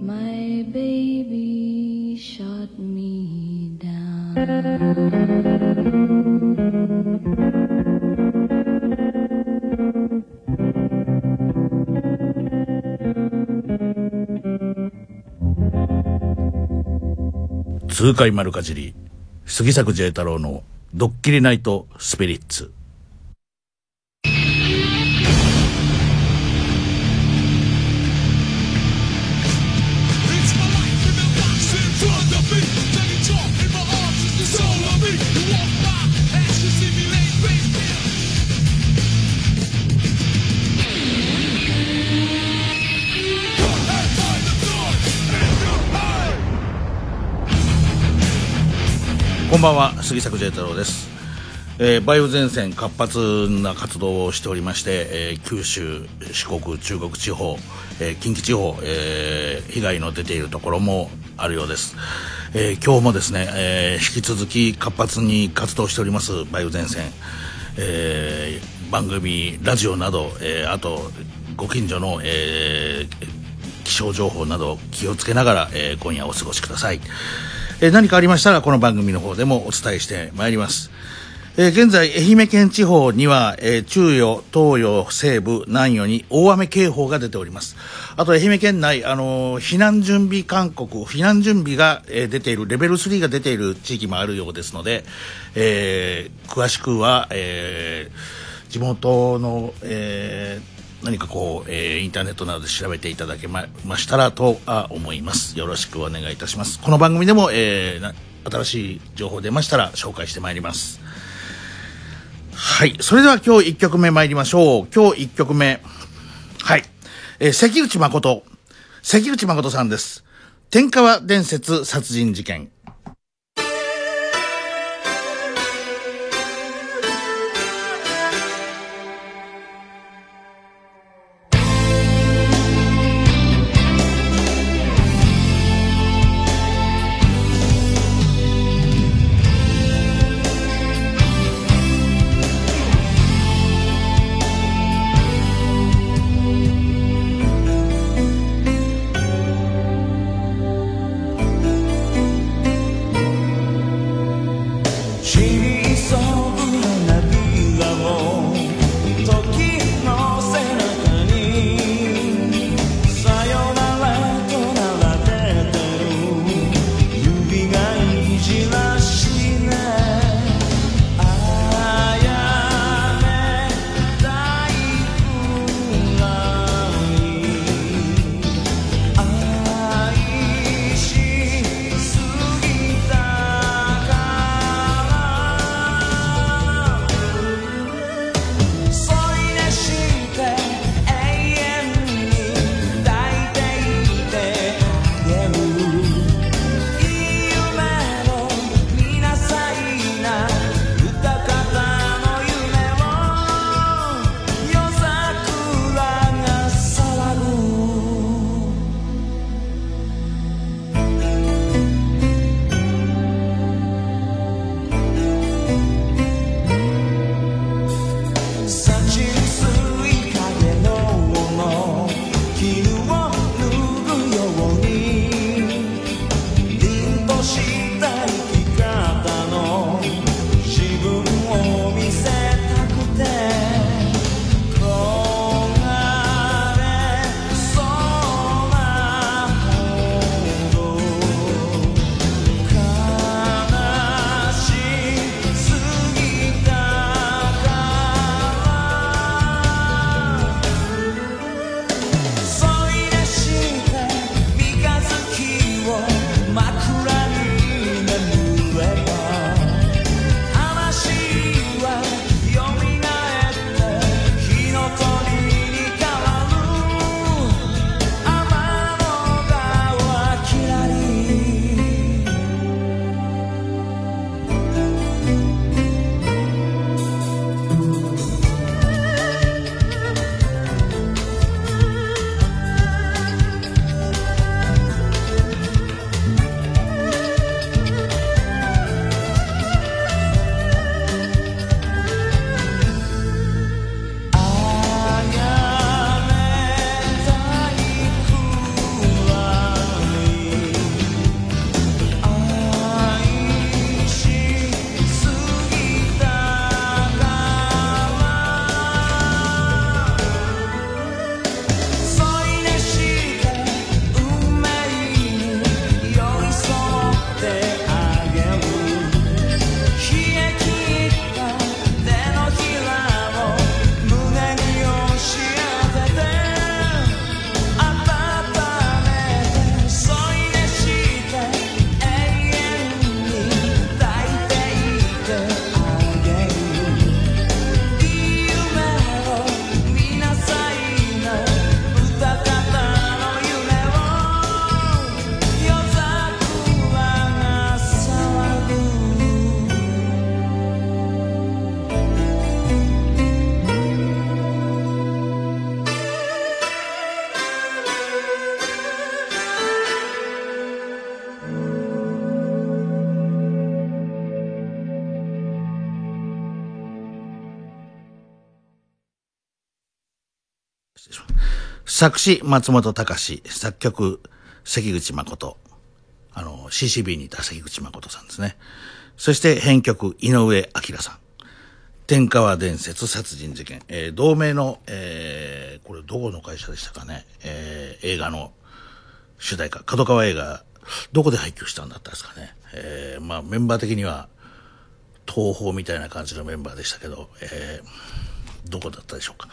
My baby shot me down. 痛快丸かじり杉作 J 太郎のドッキリナイトスピリッツこんばんは杉作 J 太郎です、えー梅雨前線活発な活動をしておりまして、えー九州四国中国地方、えー近畿地方、え被害の出ているところもあるようです、えー今日もですね、え引き続き活発に活動しております梅雨前線、え番組ラジオなど、えあとご近所の、え気象情報など気をつけながら、え今夜お過ごしください、えー何かありましたらこの番組の方でもお伝えしてまいりますえー現在、愛媛県地方には、えー中予、東予、西部、南予に大雨警報が出ております。あと、愛媛県内、あのー避難準備勧告、避難準備が、えー出ている、レベル3が出ている地域もあるようですので、えー詳しくは、えー地元の、えー何かこう、えーインターネットなどで調べていただけまましたらとあ思います。よろしくお願いいたします。この番組でも、えー新しい情報出ましたら紹介してまいります。はい。それでは今日1曲目参りましょう。今日1曲目。はい。えー関口誠。関口誠さんです。天川伝説殺人事件。「作詞、松本隆作曲、関口誠。あの、CCB にいた関口誠さんですね。そして編曲、井上明さん。天川伝説殺人事件。えー、同名の、えー、これどこの会社でしたかね。えー、映画の主題歌、角川映画、どこで配給したんだったんですかね。えー、まあメンバー的には、東宝みたいな感じのメンバーでしたけど、えー、どこだったでしょうか。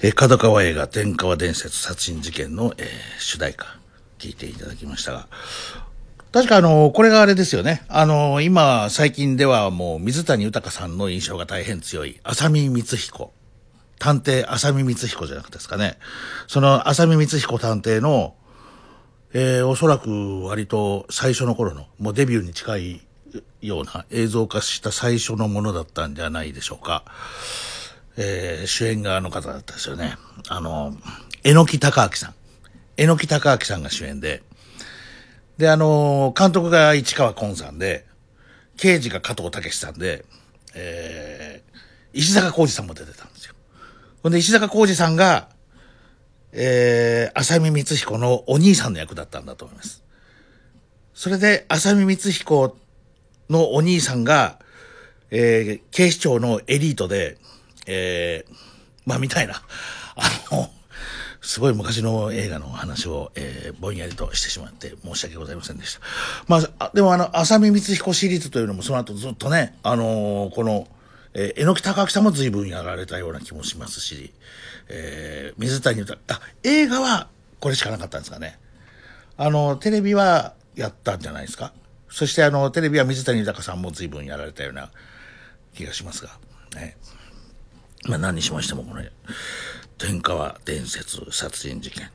えー、角川映画天川伝説殺人事件の、えー、主題歌、聞いていただきましたが、確かあの、これがあれですよね。あの、今、最近ではもう水谷豊さんの印象が大変強い、浅見光彦。探偵浅見光彦じゃなくてですかね。その浅見光彦探偵の、えー、おそらく割と最初の頃の、もうデビューに近いような映像化した最初のものだったんじゃないでしょうか。えー、主演側の方だったですよね。あの、榎木隆明さん。榎木隆明さんが主演で、で、あの、監督が市川崑さんで、刑事が加藤武さんで、えー、石坂浩二さんも出てたんですよ。ほんで、石坂浩二さんが、えー、浅見光彦のお兄さんの役だったんだと思います。それで、浅見光彦のお兄さんが、えー、警視庁のエリートで、えー、まあ、みたいな、あの、すごい昔の映画の話を、えー、ぼんやりとしてしまって申し訳ございませんでした。まあ、でもあの、浅見光彦シリーズというのもその後ずっとね、あのー、この、えー、榎木隆明さんも随分やられたような気もしますし、えー、水谷豊、あ、映画はこれしかなかったんですかね。あの、テレビはやったんじゃないですか。そしてあの、テレビは水谷豊さんも随分やられたような気がしますが、ね。まあ何にしましてもこれ、天川伝説殺人事件。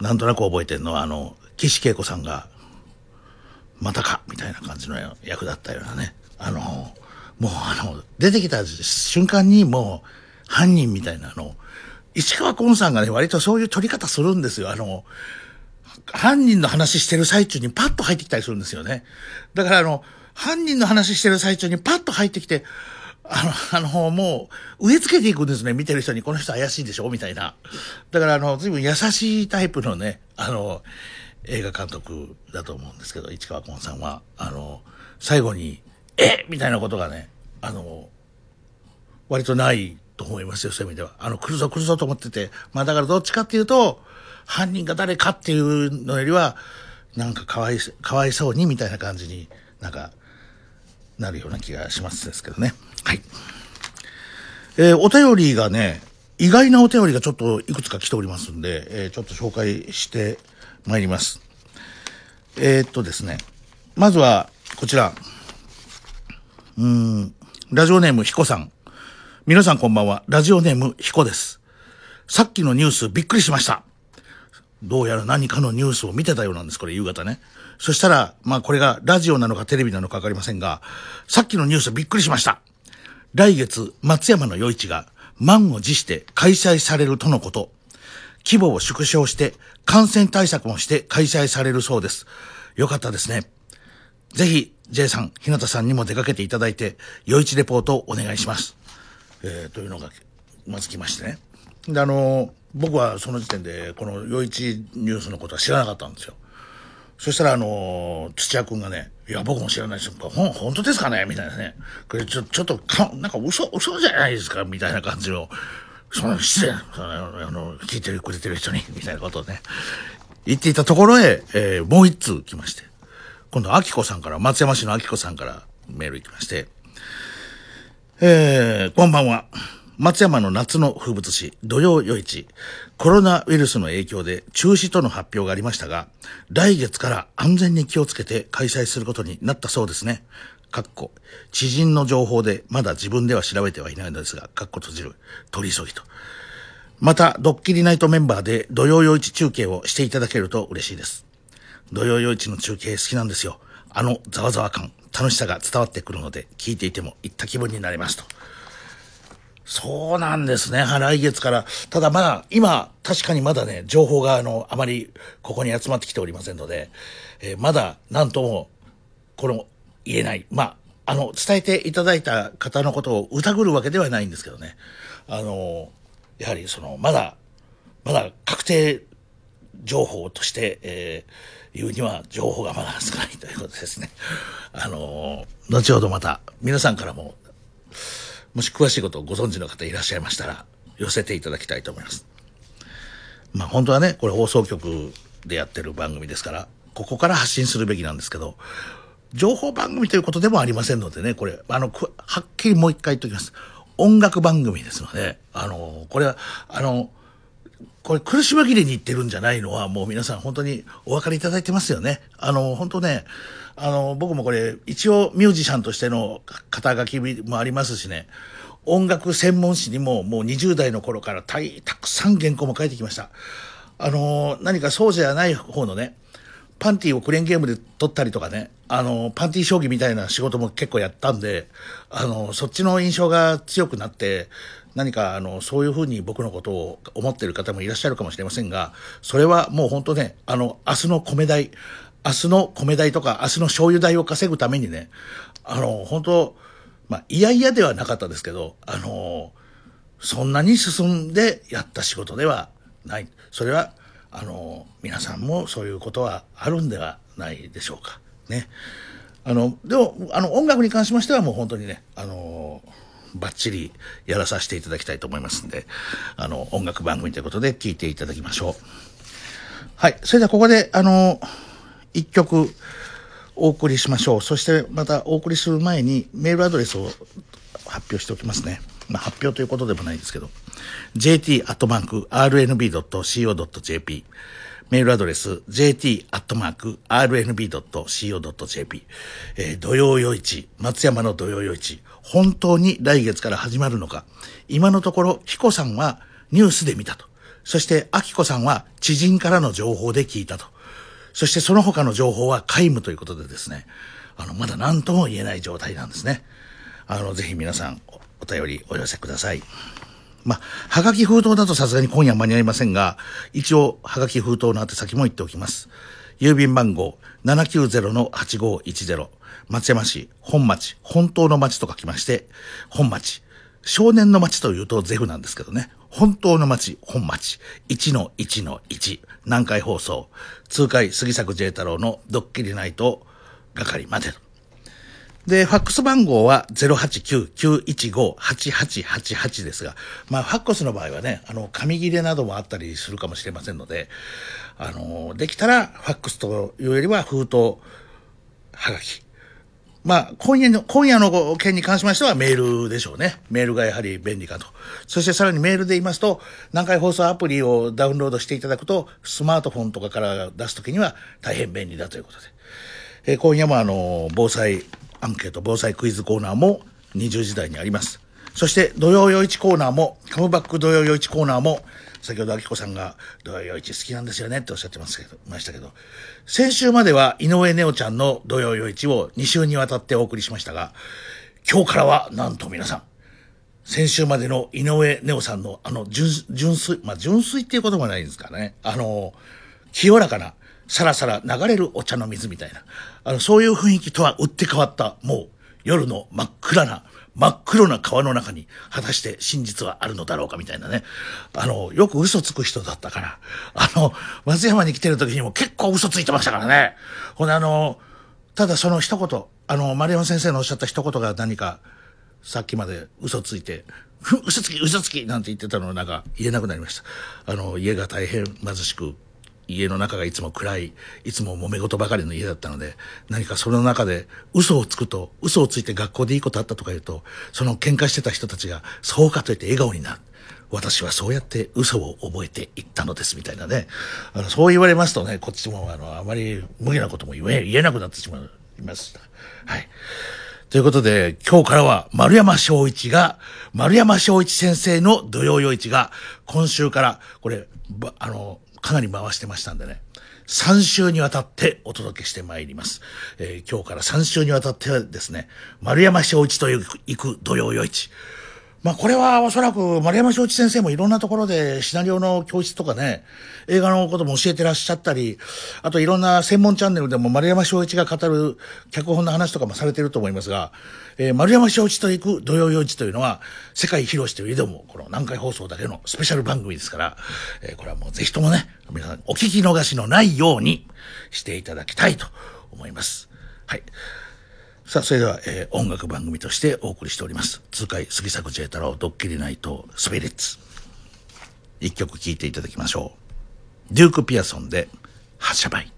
なんとなく覚えてるのは、あの、岸恵子さんが、またかみたいな感じの役だったようなね。あの、もうあの、出てきた瞬間にもう、犯人みたいなの、市川崑さんがね、割とそういう撮り方するんですよ。あの、犯人の話してる最中にパッと入ってきたりするんですよね。だからあの、犯人の話してる最中にパッと入ってきて、あの、あの、もう、植え付けていくんですね。見てる人に、この人怪しいでしょみたいな。だから、あの、随分優しいタイプのね、あの、映画監督だと思うんですけど、市川崑さんは、あの、最後に、えみたいなことがね、あの、割とないと思いますよ、そういう意味では。あの、来るぞ来るぞと思ってて、まあだからどっちかっていうと、犯人が誰かっていうのよりは、なんかかわい、かわいそうにみたいな感じになんか、なるような気がしますですけどね。はい。えー、お便りがね、意外なお便りがちょっといくつか来ておりますんで、えー、ちょっと紹介してまいります。えー、っとですね、まずは、こちら。うん、ラジオネームひこさん。皆さんこんばんは。ラジオネームひこです。さっきのニュースびっくりしました。どうやら何かのニュースを見てたようなんです、これ夕方ね。そしたら、まあこれがラジオなのかテレビなのかわかりませんが、さっきのニュースびっくりしました。来月、松山の夜市が満を持して開催されるとのこと。規模を縮小して感染対策もして開催されるそうです。よかったですね。ぜひ、J さん、日向さんにも出かけていただいて、夜市レポートをお願いします。えー、というのが、まず来ましてね。で、あの僕はその時点で、この夜市ニュースのことは知らなかったんですよ。そしたら、あの土屋君がね、いや、僕も知らないです。ほん、本当ですかね？みたいなね。これ、ちょ、ちょっと、なんか嘘、嘘じゃないですか？みたいな感じの、その、失礼、その、あの、聞いてくれてる人に、みたいなことをね、言っていたところへ、えー、もう一通来まして。今度、秋子さんから、松山市の秋子さんからメール行きまして、えー、こんばんは。松山の夏の風物詩、土曜夜市、コロナウイルスの影響で中止との発表がありましたが、来月から安全に気をつけて開催することになったそうですね。かっこ、知人の情報でまだ自分では調べてはいないのですが、かっこ閉じる、取り急ぎと。また、ドッキリナイトメンバーで土曜夜市中継をしていただけると嬉しいです。土曜夜市の中継好きなんですよ。あのざわざわ感、楽しさが伝わってくるので、聞いていても行った気分になりますと。そうなんですね。来月から。ただまあ、今、確かにまだね、情報があの、あまりここに集まってきておりませんので、えー、まだ何とも、この、言えない。まあ、あの、伝えていただいた方のことを疑るわけではないんですけどね。あの、やはりその、まだ、まだ確定情報として、えー、言うには情報がまだ少ないということですね。あの、後ほどまた皆さんからも、もし詳しいことをご存知の方いらっしゃいましたら、寄せていただきたいと思います。まあ本当はね、これ放送局でやってる番組ですから、ここから発信するべきなんですけど、情報番組ということでもありませんのでね、これ、あの、はっきりもう一回言っておきます。音楽番組ですので、あの、これは、あの、これ苦し紛れに言ってるんじゃないのはもう皆さん本当にお分かりいただいてますよね。あの、本当ね、あの、僕もこれ一応ミュージシャンとしての肩書きもありますしね、音楽専門誌にももう20代の頃からたたくさん原稿も書いてきました。あの、何かそうじゃない方のね、パンティをクレーンゲームで撮ったりとかね、あの、パンティ将棋みたいな仕事も結構やったんで、あの、そっちの印象が強くなって、何かあのそういうふうに僕のことを思ってる方もいらっしゃるかもしれませんがそれはもう本当ねあの明日の米代明日の米代とか明日の醤油代を稼ぐためにねあの本当まあ嫌々ではなかったですけどあのそんなに進んでやった仕事ではないそれはあの皆さんもそういうことはあるんではないでしょうかねあのでもあの音楽に関しましてはもう本当にねあのバッチリやらさせていただきたいと思いますんで、あの、音楽番組ということで聴いていただきましょう。はい。それではここで、あの、一曲お送りしましょう。そしてまたお送りする前にメールアドレスを発表しておきますね。まあ、発表ということでもないんですけど、jt.rnb.co.jp メールアドレス、jt.rnb.co.jp、えー、土曜夜市、松山の土曜夜市、本当に来月から始まるのか。今のところ、彦さんはニュースで見たと。そして、明子さんは知人からの情報で聞いたと。そしてその他の情報は皆無ということでですね、あの、まだ何とも言えない状態なんですね。あの、ぜひ皆さんお便りお寄せください。まあ、はがき封筒だとさすがに今夜間に合いませんが、一応、はがき封筒の宛先も言っておきます。郵便番号790-8510松山市本町本当の町と書きまして本町少年の町というとゼフなんですけどね本当の町本町。1の1の1南海放送。通海杉作 J 太郎のドッキリナイト係まで。で、ファックス番号は089-915-8888ですが、まあ、ファックスの場合はね、あの、紙切れなどもあったりするかもしれませんので、あの、できたら、ファックスというよりは封筒、はがき。まあ、今夜の、今夜の件に関しましてはメールでしょうね。メールがやはり便利かと。そしてさらにメールで言いますと、南海放送アプリをダウンロードしていただくと、スマートフォンとかから出すときには大変便利だということで。えー、今夜もあの、防災アンケート、防災クイズコーナーも20時台にあります。そして土曜夜市コーナーも、カムバック土曜夜市コーナーも、先ほど明子さんが土曜夜市好きなんですよねっておっしゃってますけど、ましたけど、先週までは井上ネオちゃんの土曜夜市を2週にわたってお送りしましたが、今日からはなんと皆さん、先週までの井上ネオさんのあの純純粋、まあ純粋っていうこともないんですかね。あの、清らかな、さらさら流れるお茶の水みたいな、あの、そういう雰囲気とは打って変わった、もう夜の真っ暗な、真っ黒な川の中に果たして真実はあるのだろうかみたいなね。あの、よく嘘つく人だったから、あの、松山に来てる時にも結構嘘ついてましたからね。ほんであの、ただその一言、あの、丸山先生のおっしゃった一言が何か、さっきまで嘘ついて、嘘つき、嘘つきなんて言ってたのをなんか言えなくなりました。あの、家が大変貧しく、家の中がいつも暗い、いつも揉め事ばかりの家だったので、何かその中で嘘をつくと、嘘をついて学校でいいことあったとか言うと、その喧嘩してた人たちが、そうかと言って笑顔になる。私はそうやって嘘を覚えていったのです、みたいなね。あのそう言われますとね、こっちもあの、あまり無理なことも言え、言えなくなってしまいました。はい。ということで、今日からは丸山正一が、丸山正一先生の土曜夜市が、今週から、これ、あの、かなり回してましたんでね。3週にわたってお届けしてまいります。えー、今日から3週にわたってはですね、丸山正一と行く土曜夜市。まあこれはおそらく丸山正一先生もいろんなところでシナリオの教室とかね、映画のことも教えてらっしゃったり、あといろんな専門チャンネルでも丸山正一が語る脚本の話とかもされてると思いますが、えー、丸山正一と行く土曜4時というのは、世界広しというでも、この南海放送だけのスペシャル番組ですから、えー、これはもうぜひともね、皆さんお聞き逃しのないようにしていただきたいと思います。はい。さあ、それでは、えー、音楽番組としてお送りしております。痛快杉作 J 太郎ドッキリナイトスピリッツ。一曲聴いていただきましょう。デューク・ピアソンで、発射バイ。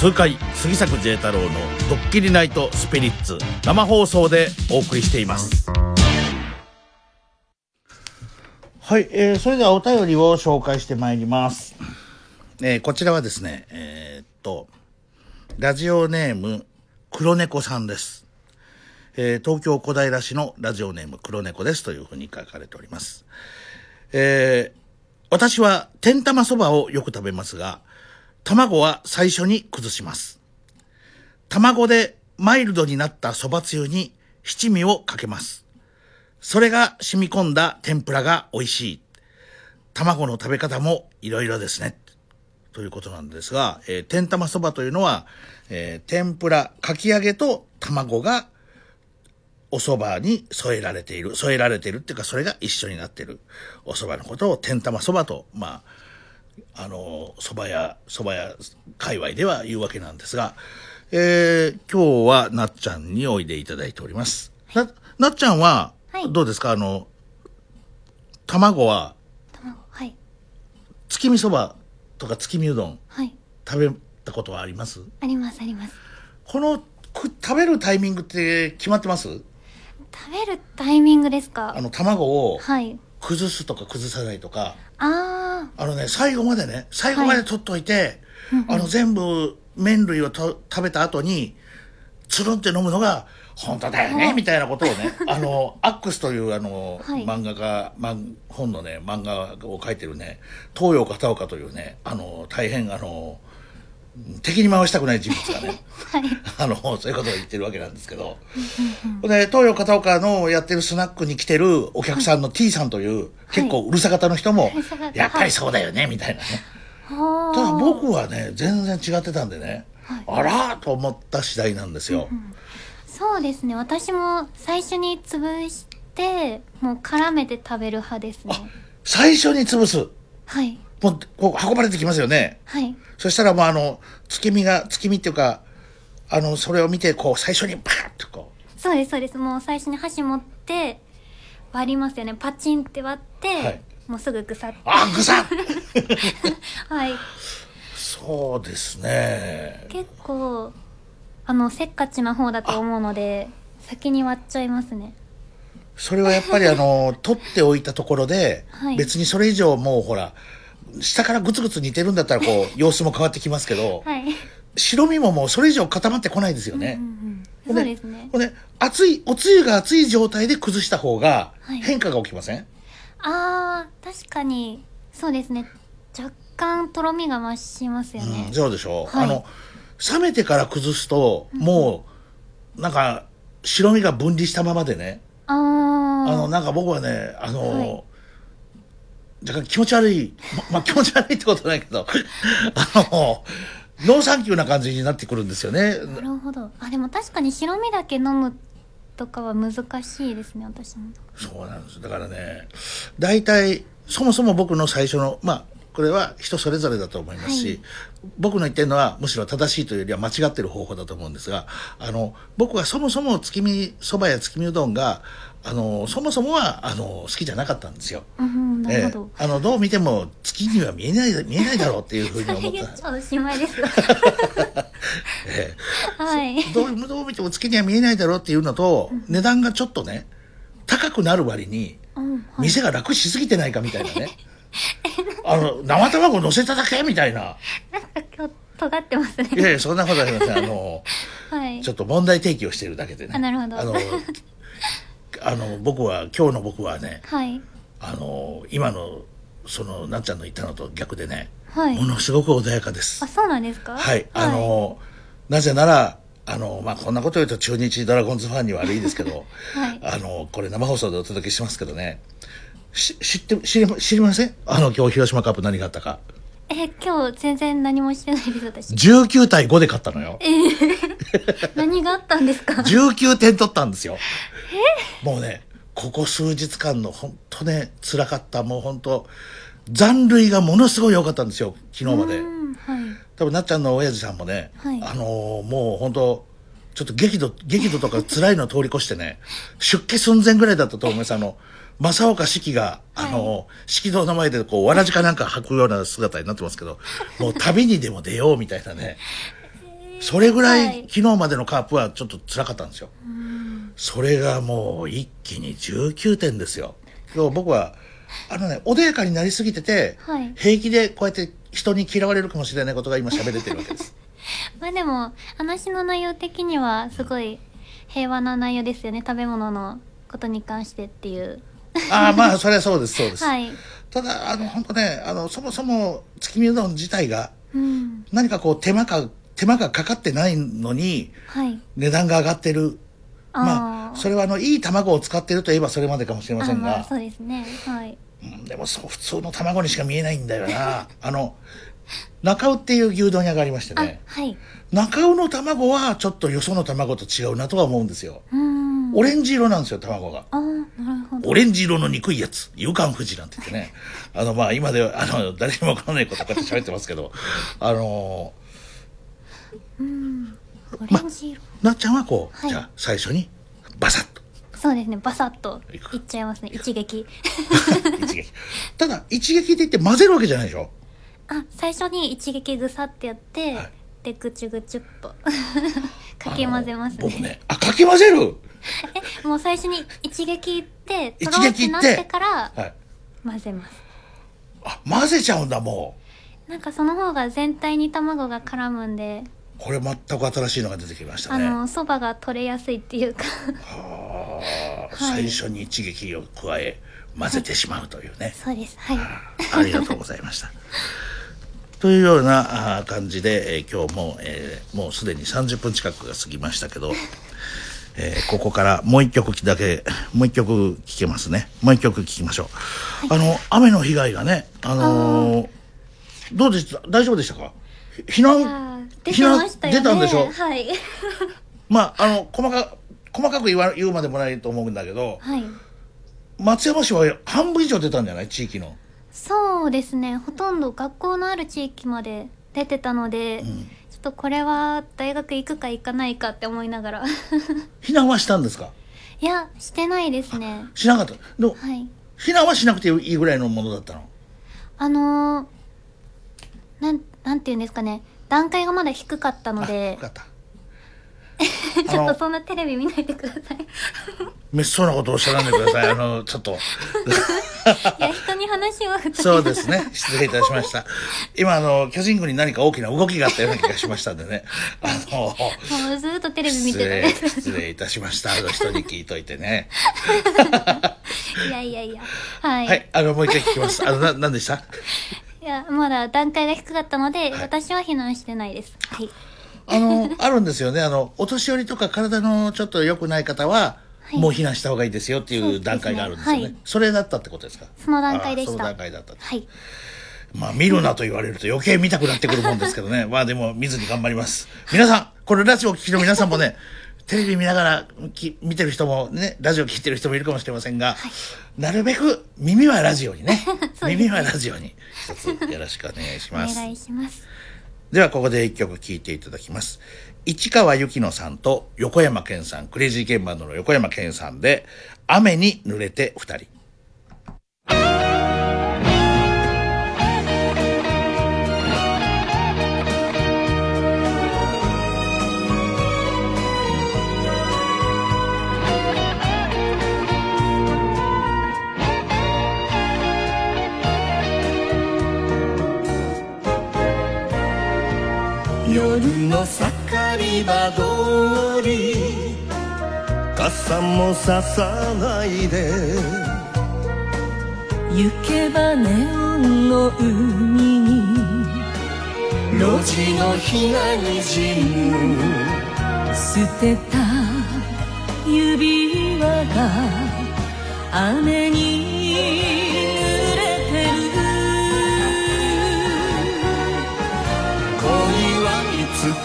痛快杉作 J 太郎のドッキリナイトスピリッツ生放送でお送りしています。はい、えー、それではお便りを紹介してまいります、えー、こちらはですねえーっとラジオネーム黒猫さんです。えー東京小平市のラジオネーム黒猫ですというふうに書かれております。えー私は天玉そばをよく食べますが、卵は最初に崩します。卵でマイルドになったそばつゆに七味をかけます。それが染み込んだ天ぷらが美味しい。卵の食べ方もいろいろですね。ということなんですが、えー天玉そばというのは、えー天ぷら、かき揚げと卵がお蕎麦に添えられている、添えられているっていうか、それが一緒になっているお蕎麦のことを天玉蕎麦と、まあ、あの、蕎麦屋、蕎麦屋界隈では言うわけなんですが、えー今日はなっちゃんにおいでいただいております。な、なっちゃんははい、どうですか、あの、卵は、卵はい。月見そばとか月見うどんはい。食べたことはあります？ありますあります。この、く食べるタイミングって決まってます？食べるタイミングですか？あの、卵をはい崩すとか崩さないとか、ああのね、最後までね、最後まで取っといて、あの、全部麺類をと食べた後に、つるんって飲むのが、本当だよね、みたいなことをね、あの、アックスという、あの、はい。漫画家、漫本のね、漫画を書いてるね、東洋片岡というね、あの、大変、あの、敵に回したくない人物がね、あの、そういうことを言ってるわけなんですけど、で、東洋片岡のやってるスナックに来てるお客さんの T さんという、結構うるさ型の人もるさ型、やっぱりそうだよね、みたいなね。ただ僕はね、全然違ってたんでね、あらと思った次第なんですよ。そうですね。私も最初に潰してもう絡めて食べる派ですね。最初に潰す。はい。もう、こう運ばれてきますよね。はいそしたらもうあの、月見が、月見っていうか、あの、それを見て、こう、最初にパーッとこう、そうですそうです。もう最初に箸持って割りますよね。パチンって割って、はい。もうすぐ腐って。あ、ぐさっ！はい。そうですね。結構あのせっかちな方だと思うので先に割っちゃいますね。それはやっぱりあの、取っておいたところで、はい。別にそれ以上もうほら、下からグツグツ似てるんだったらこう、様子も変わってきますけど、はい。白身ももうそれ以上固まってこないですよね。うんうんそうですね。ほんで、熱い、おつゆが熱い状態で崩した方がはい。変化が起きません、あー確かにそうですね。若干とろみが増しますよね。うん、、そうでしょ、はい。あの、冷めてから崩すと、もう、なんか、白身が分離したままでね、ああーの、なんか僕はね、あの、はい若干気持ち悪い、ま、まあ気持ち悪いってことないけど、あの、 no thank you な感じになってくるんですよね。なるほど。あでも確かに白身だけ飲むとかは難しいですね私も。そうなんです。だからね、大体、そもそも僕の最初の、まあ、これは人それぞれだと思いますし、はい。僕の言ってるのはむしろ正しいというよりは間違ってる方法だと思うんですが、あの、僕はそもそも月見そばや月見うどんが、あの、そもそもは、あの、好きじゃなかったんですよ。うんなるほえどえ、あの、どう見ても月には見えない、見えないだろうっていうふうにそれ思っ。たちゃおしまいです えはいえどうどう見ても月には見えないだろうっていうのと、値段がちょっとね、高くなる割に、うんはい店が楽しすぎてないかみたいなね。あの、生卵乗せただけみたいな。なんか今日尖ってますねいやいや、そんなことありません。あの、はいちょっと問題提起をしてるだけでね。あなるほどあの、あの僕は、今日の僕はね、はいあの、今の、その、なっちゃんの言ったのと逆でね、はいものすごく穏やかですあ。そうなんですか？はい。あの、なぜなら、あの、まあ、こんなこと言うと中日ドラゴンズファンに悪いですけど、はいあの、これ生放送でお届けしますけどね、し知って、知り、知りません？あの、今日広島カップ何があったか。え今日全然何もしてないです私19対5で勝ったのよ。何があったんですか？19点取ったんですよ。もうね、ここ数日間の本当ね、辛かった、もう本当残塁がものすごい良かったんですよ、昨日まで。うんはい多分なっちゃんの親父さんもね、はいあのーもう本当ちょっと激怒、激怒とか辛いのを通り越してね、出家寸前ぐらいだったと思います。あの、正岡式が、あのー式堂の前でこう、わらじかなんか履くような姿になってますけど、もう旅にでも出ようみたいなね。それぐらい、はい昨日までのカープはちょっと辛かったんですよ。それがもう一気に19点ですよ。今日僕は、あのね、穏やかになりすぎてて、はい平気でこうやって人に嫌われるかもしれないことが今喋れてるわけです。まあでも話の内容的にはすごい平和な内容ですよね食べ物のことに関してっていうああ、まあ、それはそうです、そうです。はいただ、あの、本当ね、あの、そもそも月見うどん自体が、うん何かこう手間か、手間がかかってないのに、はい。値段が上がってる。まあ、あーそれはあの、いい卵を使ってるといえばそれまでかもしれませんが、あまあそうですね。はい。うんでもそう、普通の卵にしか見えないんだよな。あの、中尾っていう牛丼屋がありましてあね、はい。中尾の卵はちょっとよその卵と違うなとは思うんですよ。うーん。オレンジ色なんですよ、卵が。あーなるほど。オレンジ色の憎いやつ、勇敢富士なんて言ってね。あの、まあ、今では、あの、誰にもわからないことこうやって喋ってますけど、あのオレンジ色、なっちゃんはこう、はい。じゃあ、最初に、バサッと、そうですねバサッといっちゃいますね一撃。一撃。ただ、一撃で言って混ぜるわけじゃないでしょ？あ最初に一撃ぐさってやって、はい。でぐちゅぐちゅっと。かき混ぜますね。僕ね、あ、かき混ぜる！えもう最初に一撃いって一とろーってなってからはい。混ぜます。あ、混ぜちゃうんだ、もなんかその方が全体に卵が絡むんで、う。これ全く新しいのが出てきましたあね。のそばが取れやすいっていうか。はい。最初に一撃を加え、混ぜてしまうというね。そうです。はい。あ。りがとうございました。というような感じで、えー今日も、えーもうすでに30分近くが過ぎましたけど、えーここからもう一曲だけ、もう一曲聴けますね。もう一曲聴きましょう。あの、雨の被害がね、あのーどうでした？大丈夫でしたか？ひ避難？ー、出てましたよね出たんでしょ？はい。まあ、あの、細か、細かく言わ言うまでもないと思うんだけど、はい。松山市は半分以上出たんじゃない？地域の。そうですね。ほとんど学校のある地域まで出てたので、ちょっとこれは大学行くか行かないかって思いながら。避難はしたんですか？いやしてないですね。しなかった。でもはい。避難はしなくていいぐらいのものだったの？あのー、なんなんていうんですかね段階がまだ低かったのあでよかった。ちょっとそんなテレビ見ないでくださいめっそうなことをおっしゃらないでください。あの、ちょっと。いや人に話をそうですね。失礼いたしました。今、あの、巨人軍に何か大きな動きがあったような気がしましたんでね。あの、もうずっとテレビ見失て礼、た失礼いたしました。あの人に聞いといてね。いやいやいやはい、はい、あの、もう一回聞きます。あの、な、何でした？いやまだ段階が低かったので、私は避難してないですはいあの、あるんですよね。あの、お年寄りとか体のちょっと良くない方は、はいもう避難した方がいいですよってそうですねいう段階があるんですよね。はいそれだったってことですか？その段階でしたあその段階だった。はいまあ、見るなと言われると余計見たくなってくるもんですけどね。まあでも見ずに頑張ります。皆さん、これラジオを聞きの皆さんもね、テレビ見ながらき見てる人もね、ラジオ聞いてる人もいるかもしれませんが、なるべく耳はラジオにね、ね耳はラジオに一つよろしくお願いしおます。願いしますではここで一曲聴いていただきます。市川由紀乃さんと横山健さん、クレイジーケンバンドの横山健さんで、雨に濡れて二人。夜の盛り場通り傘もささないで行けばネオンの海に路地の日がにじむ捨てた指輪が雨に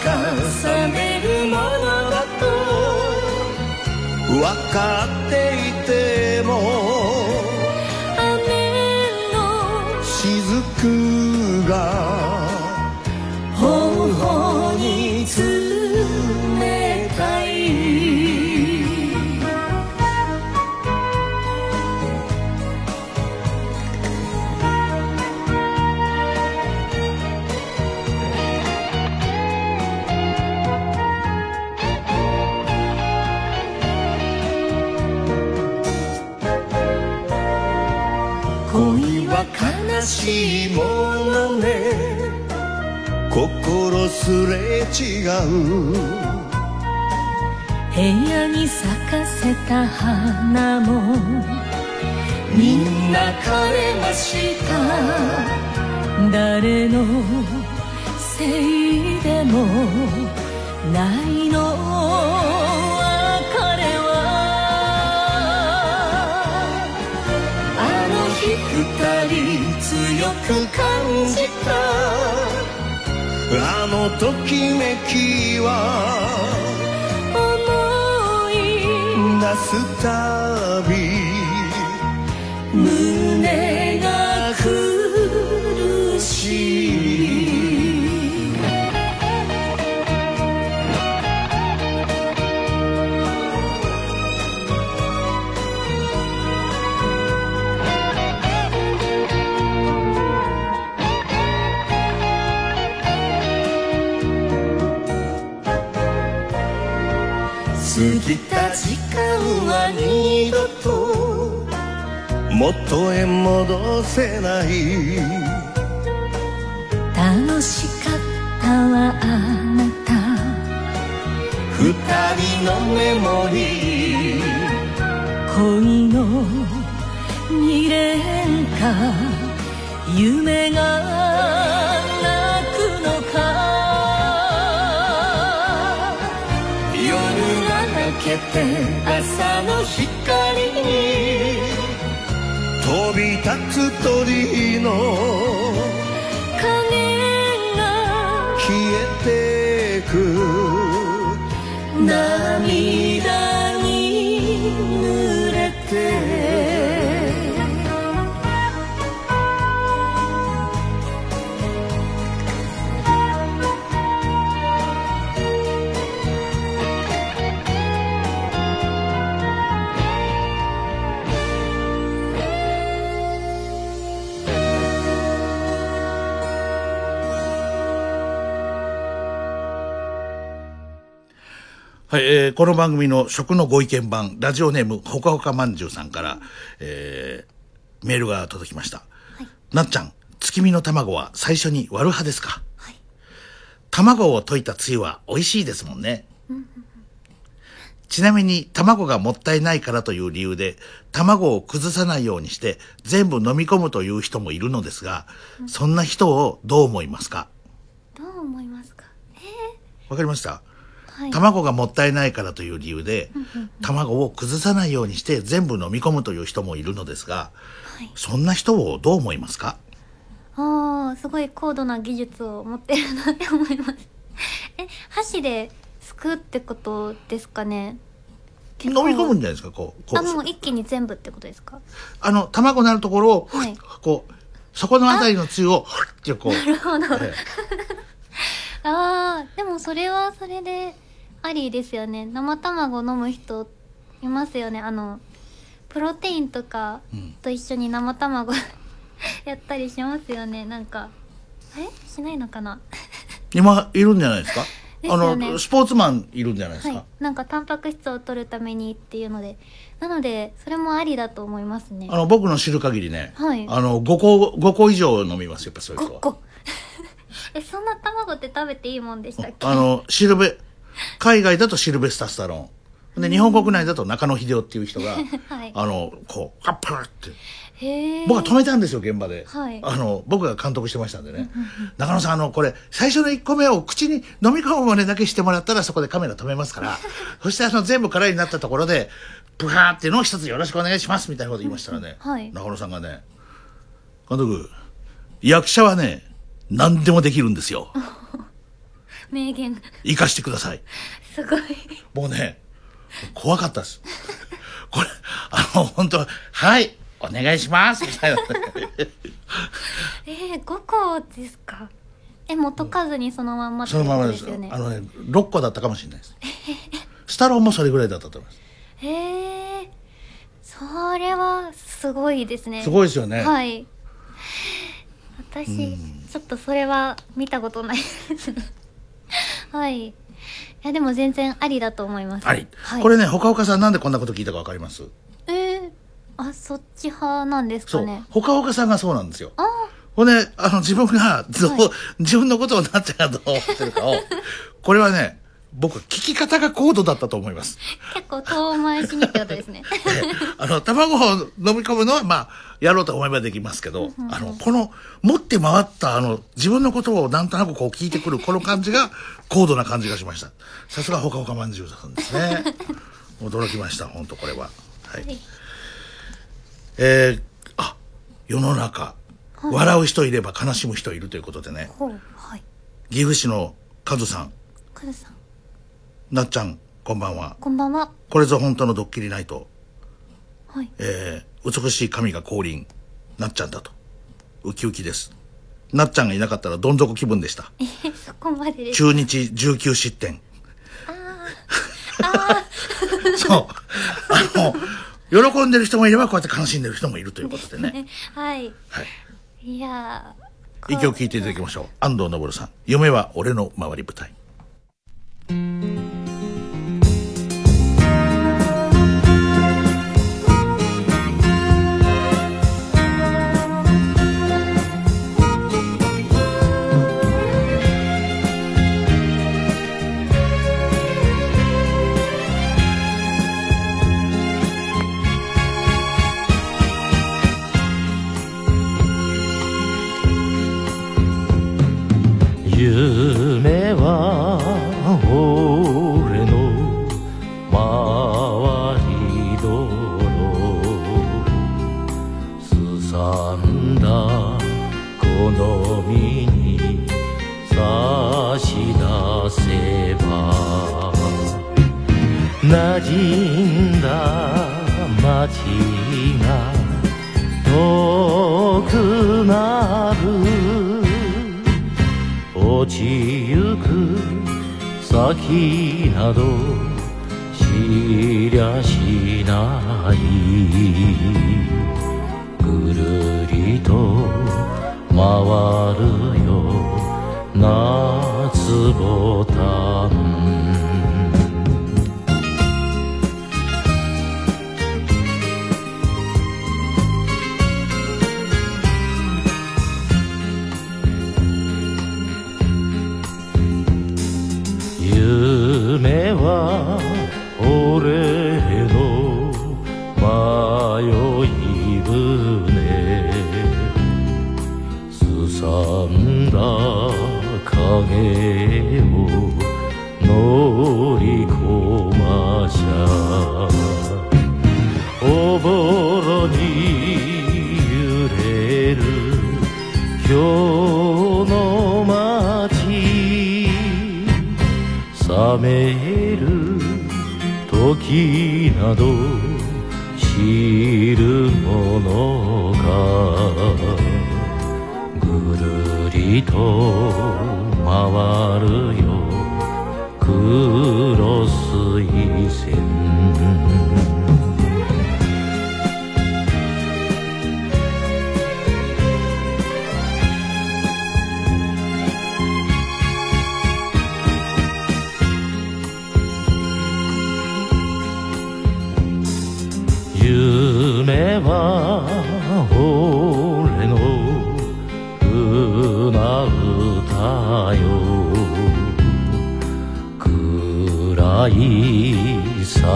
はいつか冷めるものだと分かっていても雨の雫がしいものね。心すれ違う。部屋に咲かせた花も。みんな枯れました。誰のせいでもないの。強く感じた。あのときめきは思い出すたび胸元へ戻せない。楽しかったわあなた。二人のメモリー。恋の未練か。夢が泣くのか。夜が明けて朝の光に。飛び立つ鳥のこの番組の食のご意見番、ラジオネーム、ほかほかまんじゅうさんから、えーメールが届きました。なっちゃん、月見の卵は最初に割る派ですか？卵を溶いたつゆは美味しいですもんね。ちなみに卵がもったいないからという理由で卵を崩さないようにして全部飲み込むという人もいるのですが、そんな人をどう思いますか？どう思いますか？わかりましたはい。卵がもったいないからという理由で、卵を崩さないようにして全部飲み込むという人もいるのですが、そんな人をどう思いますか？ああすごい高度な技術を持ってるなって思います。え箸ですくうってことですかね？飲み込むんじゃないですか？こうこう。あもう一気に全部ってことですか？あの卵のあるところを、はい。こうそこのあたりのつゆをふってこう。なるほど、ああでもそれはそれでありですよね。生卵飲む人いますよね。あのプロテインとかと一緒に生卵 やったりしますよね。なんかあれしないのかな？今いるんじゃないですか？あのスポーツマンいるんじゃないですか、はい。なんかタンパク質を取るためにっていうので。なのでそれもありだと思いますね。あの僕の知る限りね、はい。あの5個5個以上飲みますよやっぱそういう人5は個。えそんな卵って食べていいもんでしたっけ？あのシルベ海外だとシルベスタ・スタローン。で日本国内だと中野秀夫っていう人が、はい。あのこうカッパーって。僕は止めたんですよ現場で、はい。あの僕が監督してましたんでね。中野さんあのこれ最初の1個目を口に飲み込むまでだけしてもらったらそこでカメラ止めますから。そしてあの全部空になったところでブハーっていうのを一つよろしくお願いしますみたいなこと言いましたらね、はい。中野さんがね監督役者はね何でもできるんですよ 名言生かしてくださいすごいもうね、怖かったです。これ、あの、本当はい、お願いします、みたいな。えー、5個ですか？えもう溶かずにそのまんまってそのままですよ。あのね、6個だったかもしれないです。スタローンもそれぐらいだったと思います。へえそれはすごいですねすごいですよね。はい私ちょっとそれは見たことないですねはい。いやでも全然ありだと思います。あり、はい、これね、ほかほかさんなんでこんなこと聞いたかわかります？えー、あそっち派なんですそうかね。ほかほかさんがそうなんですよ。あほんであの自分がどう、はい。自分のことをなっちゃう思ってるかをこれはね僕聞き方が高度だったと思います。結構遠回しにってことですね。あの、卵を飲み込むのは、まあ、やろうと思えばできますけど、あの、この、持って回った、あの、自分のことをなんとなくこう聞いてくる、この感じが、高度な感じがしました。さすがほかほかまんじゅうさんですね。驚きました、本当これは。はい。はい。えー、あ、世の中、笑う人いれば悲しむ人いるということでね、はい。岐阜市のカズさん、カズさんなっちゃん、こんばんは。こんばんは。これぞ本当のドッキリナイト。はい。えー美しい神が降臨。なっちゃんだと。ウキウキです。なっちゃんがいなかったらどん底気分でした。えそこまでです中日19失点。そう。あの喜んでる人もいればこうやって悲しんでる人もいるということでね。はい。はい。いやー一曲聴いていただきましょう。安藤昇さん「夢は俺の周り舞台」馴染んだ街が遠くなる落ちゆく先など知りゃしないぐるりと回るよ夏ボタン夢時など知るものか。ぐるりと回るよ。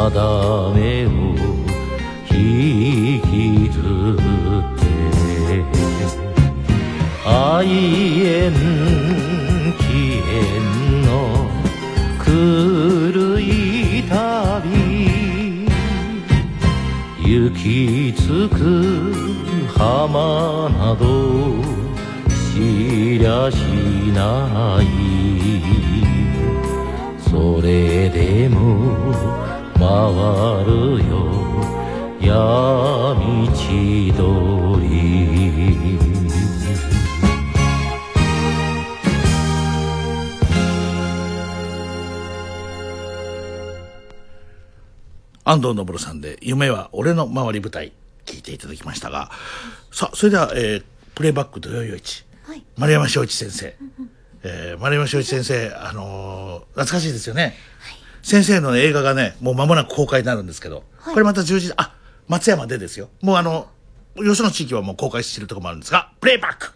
定めを引きずって愛縁起縁の狂い旅行き着く浜など知りゃしない。それでも回るよ。闇千鳥。安藤昇さんで「夢は俺の周り舞台」聞いていただきましたがさあそれでは、えープレイバック土曜夜市はい。丸山正一先生、えー丸山正一先生あのー懐かしいですよね、先生の映画がねもう間もなく公開になるんですけど、はいこれまた充実あ松山でですよ。もうあの、よその地域はもう公開しているところもあるんですが、プレイバック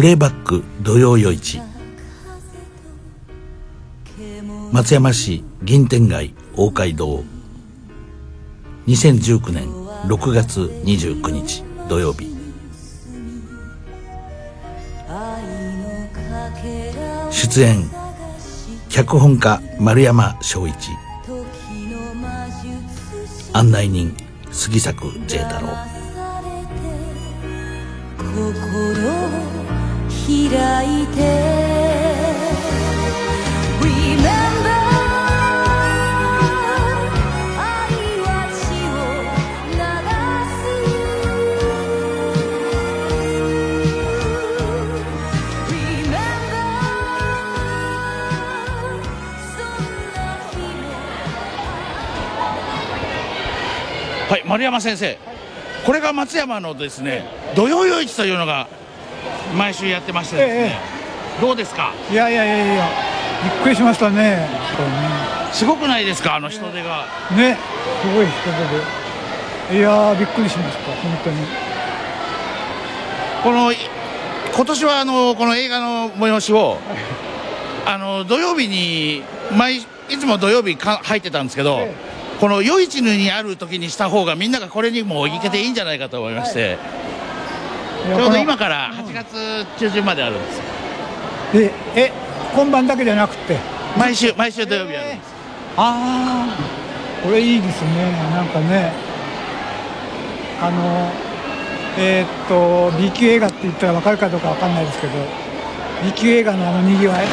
プレイバック土曜夜市。松山市銀天街大街道。2019年6月29日土曜日。出演脚本家丸山翔一。案内人杉作 J 太郎。開いて。はい、丸山先生、これが松山のですね、土曜夜市というのが毎週やってましてですね、どうですか？いやいやいやいや、びっくりしましたね。こすごくないですか？あの人手が。れねね、すごい人手で。いやー、びっくりしました、本当に。このい今年はあのこの映画の催しをあの土曜日に毎いつも土曜日か入ってたんですけど、えこの夜市にある時にした方がみんながこれにも行けていいんじゃないかと思いまして、い。やちょうど今から8月中旬まであるんですよで、え、今晩だけじゃなくて。毎週毎週土曜日やるんです、ああ、これいいですね。なんかね。あの。えーっと、B 級映画って言ったらわかるかどうかわかんないですけど。B 級映画のあの賑わい。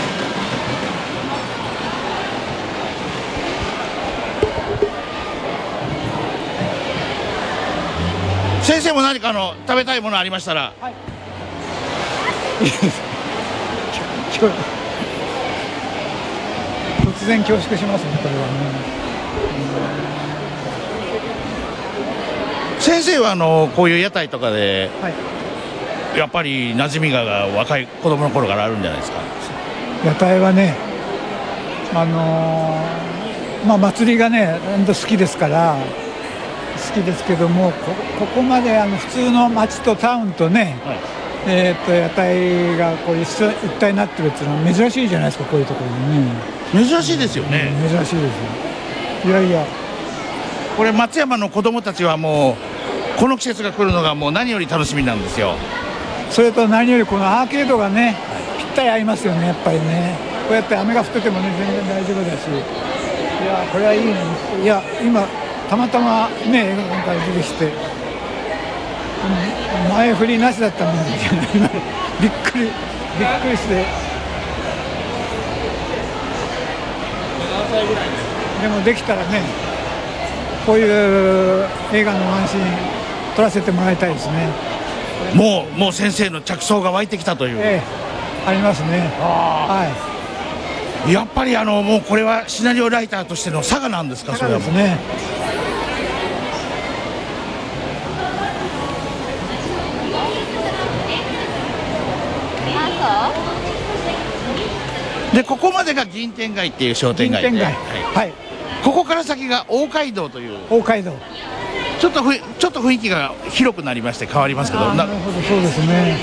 先生も何かあの食べたいものありましたら今日 突然恐縮しますね、これはね。先生はあのこういう屋台とかではい。やっぱり馴染みが若い子供の頃からあるんじゃないですか？屋台はね、あのーまあ、祭りがね、本当好きですから、好きですけども、こここまであの普通の街とタウンとね、はいえー、と屋台がこう一緒一体になってるっていうのは珍しいじゃないですか、こういうところにね、珍しいですよね、珍しいですよ。いやいや、これ松山の子供たちはもうこの季節が来るのがもう何より楽しみなんですよそれと何よりこのアーケードがね、ぴったり合いますよね、やっぱりね。こうやって雨が降っててもね、全然大丈夫だし。いや、これはいいね。いや、今、たまたまね、映画館から出てきて、うん前振りなしだったもんびっくり、びっくりして。でもできたらね、こういう映画のワンシーン撮らせてもらいたいですね。もうもう先生の着想が湧いてきたという、ええ、ありますね。はやっぱりあのもうこれはシナリオライターとしての差がなんですかい。それはもうですね。でここまでが銀天街っていう商店街で銀天街。はいはい。ここから先が大街道という大街道。ちょっとふいちょっと雰囲気が広くなりまして変わりますけどななるほど、そうですね。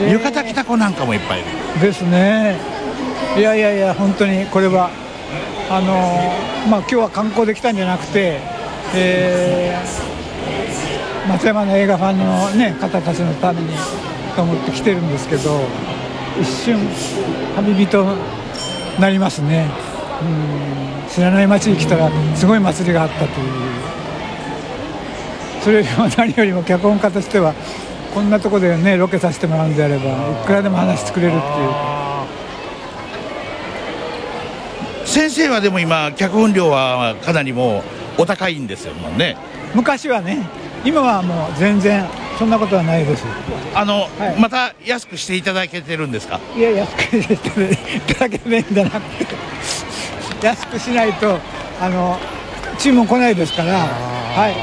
ええ浴衣着た子なんかもいっぱいいるですね。いやいやいや、本当にこれは。あのーまあ、今日は観光で来たんじゃなくて。えー松山の映画ファンの、ね、方たちのためにと思って来てるんですけど一瞬旅人になりますね。うん。知らない街に来たらすごい祭りがあったという。それよりも何よりも脚本家としてはこんなとこでねロケさせてもらうんであればいくらでも話してくれるっていう。先生はでも今脚本料はかなりもうお高いんですよもうね。昔はね今はもう全然そんなことはないです。あの、はい。また安くしていただけてるんですか？いや安くしていただけないんじゃな安くしないとあの注文来ないですから。はい。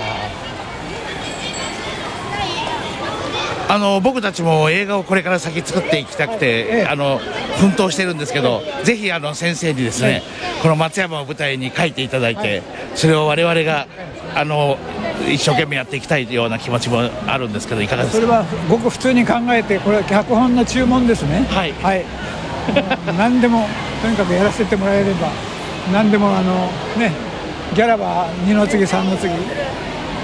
あの僕たちも映画をこれから先作っていきたくて、ええ。あの奮闘してるんですけど、ぜひあの先生にですね、この松山を舞台に書いていただいて、それを我々があの一生懸命やっていきたいような気持ちもあるんですけどいかがですか？それはごく普通に考えてこれは脚本の注文ですね。はい。はい。何でもとにかくやらせてもらえれば何でもあのねギャラは2の次3の次。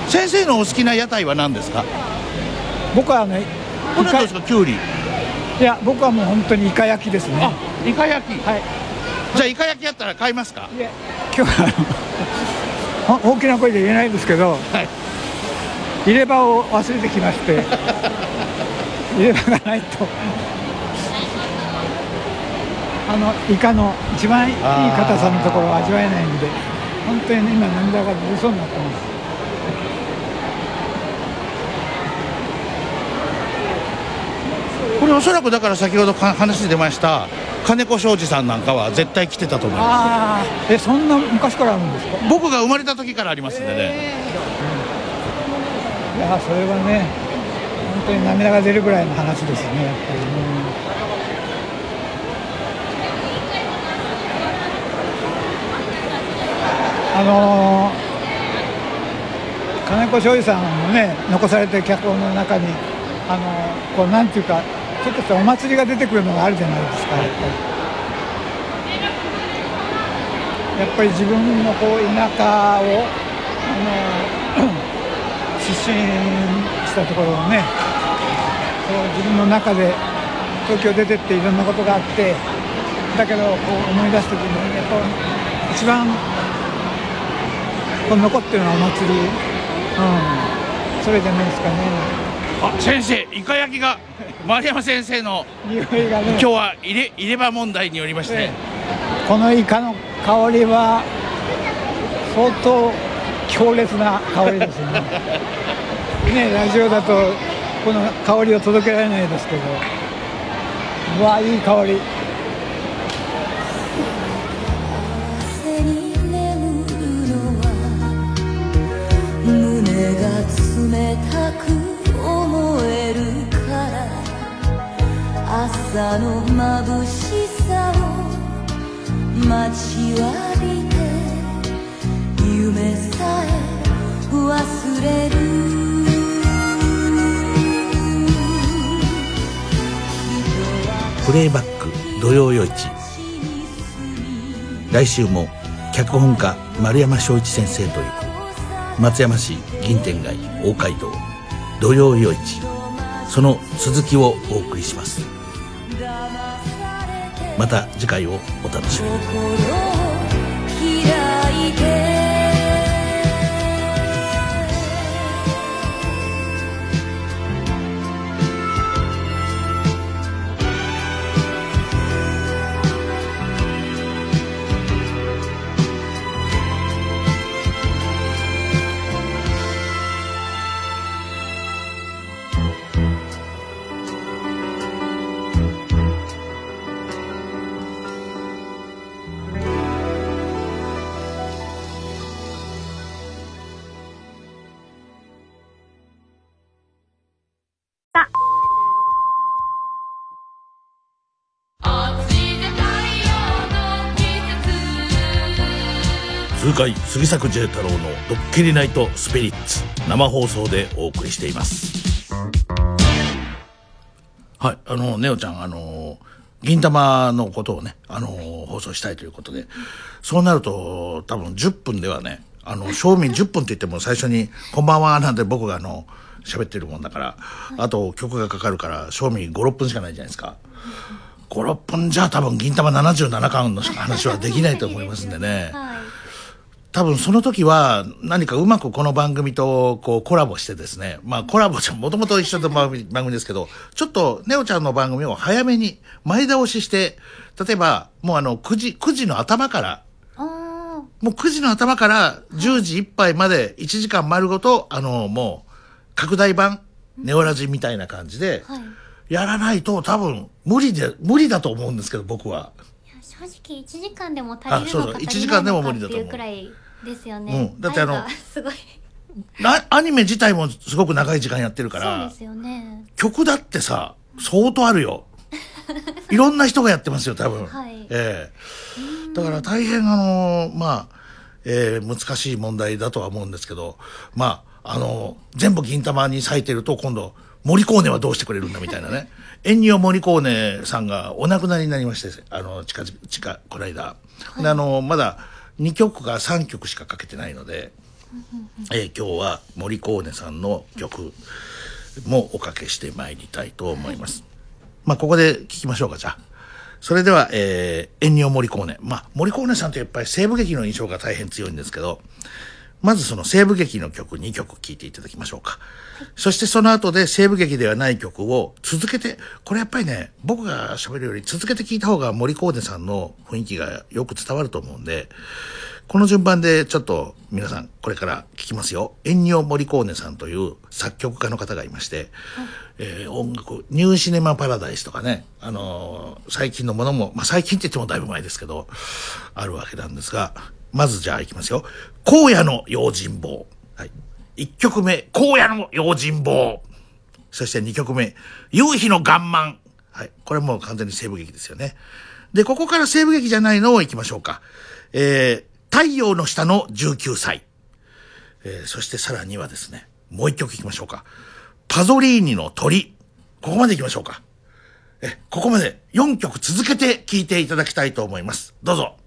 先生のお好きな屋台は何ですか？僕はねこれはですか？きゅうりいや僕はもう本当にイカ焼きですね。あイカ焼き。はい。じゃあイカ焼きやったら買いますか？いや今日は大きな声で言えないんですけど、はい。入れ歯を忘れてきまして 入れ歯がないと。あのイカの一番いい硬さのところを味わえないんで本当にね今涙が出そうになってますこれおそらくだから先ほどか話に出ました金子庄司さんなんかは絶対来てたと思いまああえそんな昔からあるんですか？す僕が生まれた時からありますんでね。いやそれはね本当に涙が出るぐらいの話ですねやっぱりね。あのー金子庄司さんもね残されてる脚本の中にあのーこうなんていうかちょっとしたお祭りが出てくるのがあるじゃないですかやっぱり。やっぱり自分のこう田舎をあの出身したところをねこう自分の中で東京出てっていろんなことがあってだけどこう思い出す時にやっぱ一番こう残ってるのはお祭り、うん、それじゃないですかね。あ先生イカ焼きが丸山先生の匂いがね。今日は入れ入れ歯問題によりまして、このイカの香りは相当強烈な香りですね。ねラジオだとこの香りを届けられないですけど。うわいい香り。風に眠るのは胸が冷たくるから朝の眩しさを待ちわびて夢さえ忘れるプレイバック土曜夜市来週も脚本家丸山正一先生と行く松山市銀天街大街道。土曜夜市その続きをお送りします。また次回をお楽しみに。9回杉作 J 太郎の「ドッキリナイトスピリッツ」生放送でお送りしていますはいあのネオちゃんあの銀玉のことをねあの放送したいということでそうなると多分10分ではねあの賞味10分って言っても最初に「こんばんは」なんて僕があの喋ってるもんだからあと曲がかかるから賞味56分しかないじゃないですか。56分じゃ多分銀玉77巻の話はできないと思いますんでね。はい多分その時は何かうまくこの番組とこうコラボしてですね、まあコラボじゃもともと一緒の 番組ですけど、ちょっとネオちゃんの番組を早めに前倒しして、例えばもうあの9時、9時の頭からあもう9時の頭から10時いっぱいまで1時間丸ごと、あの、もう、拡大版、ネオラジみたいな感じで、はい。やらないと多分無理で、無理だと思うんですけど、僕は。正直1時間でも足りるあそうそうのか1時間でも足りないのか無理だと思うっていうくらいですよね、うんだってあのすごいなアニメ自体もすごく長い時間やってるからそうで、すよね曲だってさ、相当あるよ。いろんな人がやってますよ、多分。はいええだから大変あのまあ、えー難しい問題だとは思うんですけど、まあ、あの全部銀玉に咲いてると今度、森コーネはどうしてくれるんだみたいなね。エンニオ森コーネさんがお亡くなりになりまして、あの、近々、近、この間。であの、まだ2曲か3曲しかかけてないので、えー今日は森コーネさんの曲もおかけしてまいりたいと思います。まあ、ここで聞きましょうか、じゃあ。それでは、えー、エンニオ・モリコーネ。まあ、モリコーネさんってやっぱり西部劇の印象が大変強いんですけど、まずその西部劇の曲2曲聴いていただきましょうか。そしてその後で西部劇ではない曲を続けて、これやっぱりね、僕が喋るより続けて聴いた方が森コーネさんの雰囲気がよく伝わると思うんで、この順番でちょっと皆さんこれから聞きますよ。エンニオ・モリコーネさんという作曲家の方がいまして、えー音楽、ニューシネマ・パラダイスとかね、あのー最近のものも、まあ最近って言ってもだいぶ前ですけど、あるわけなんですが、まずじゃあ行きますよ。荒野の用心棒。はい。1曲目、荒野の用心棒。そして2曲目、夕日の岩盤。はい。これもう完全に西部劇ですよね。で、ここから西部劇じゃないのを行きましょうか。えー、太陽の下の19歳。えー、そしてさらにはですね、もう一曲行きましょうか。パゾリーニの鳥。ここまで行きましょうか。え、ここまで4曲続けて聴いていただきたいと思います。どうぞ。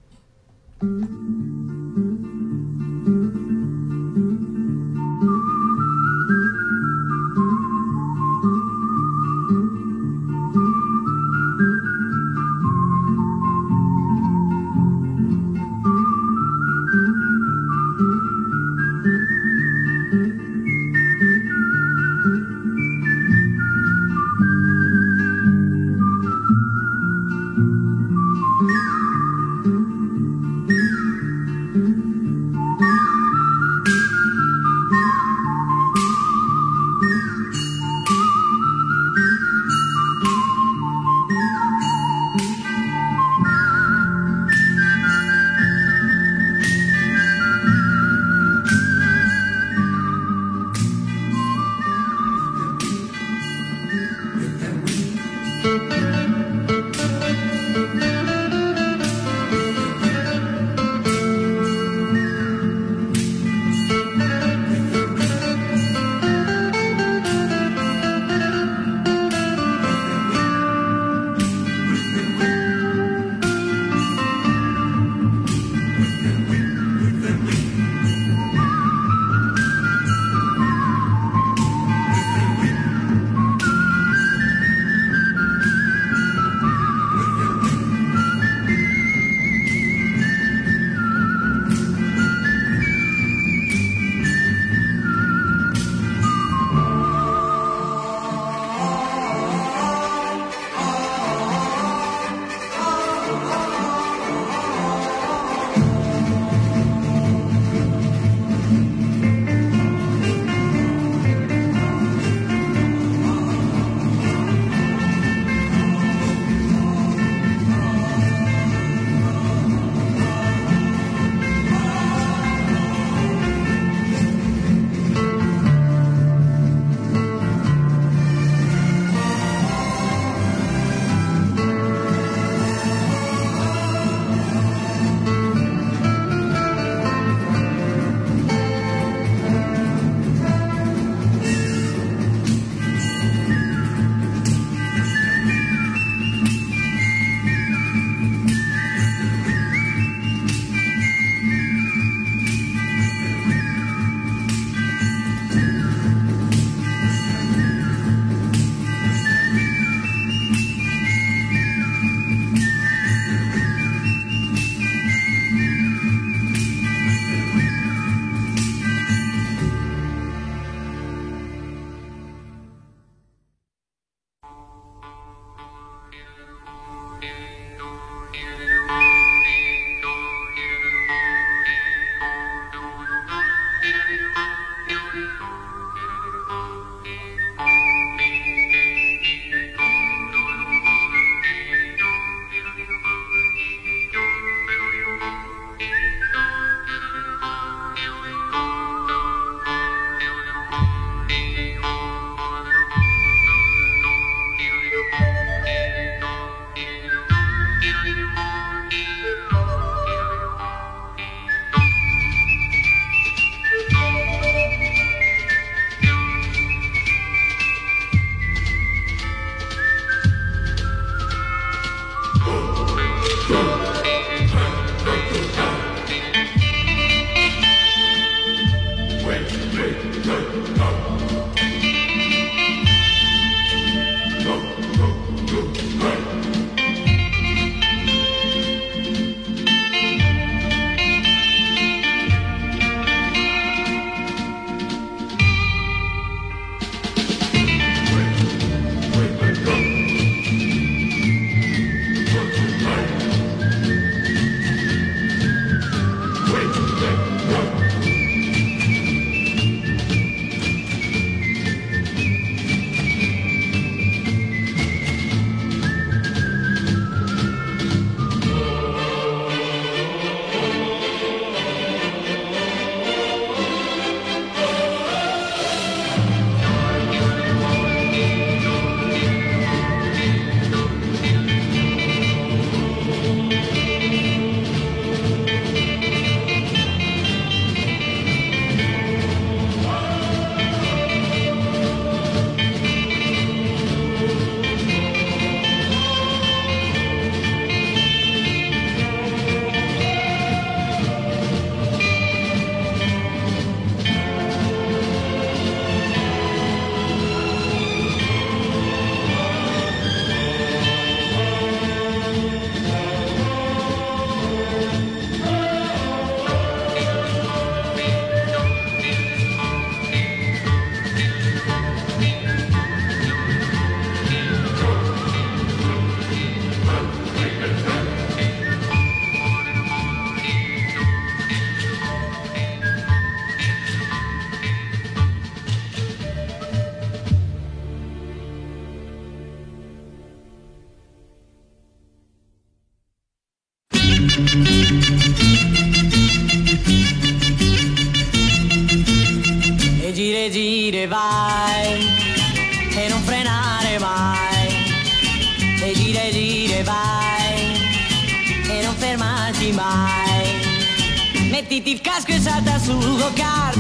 Mettiti il casco e salta sul go-kart.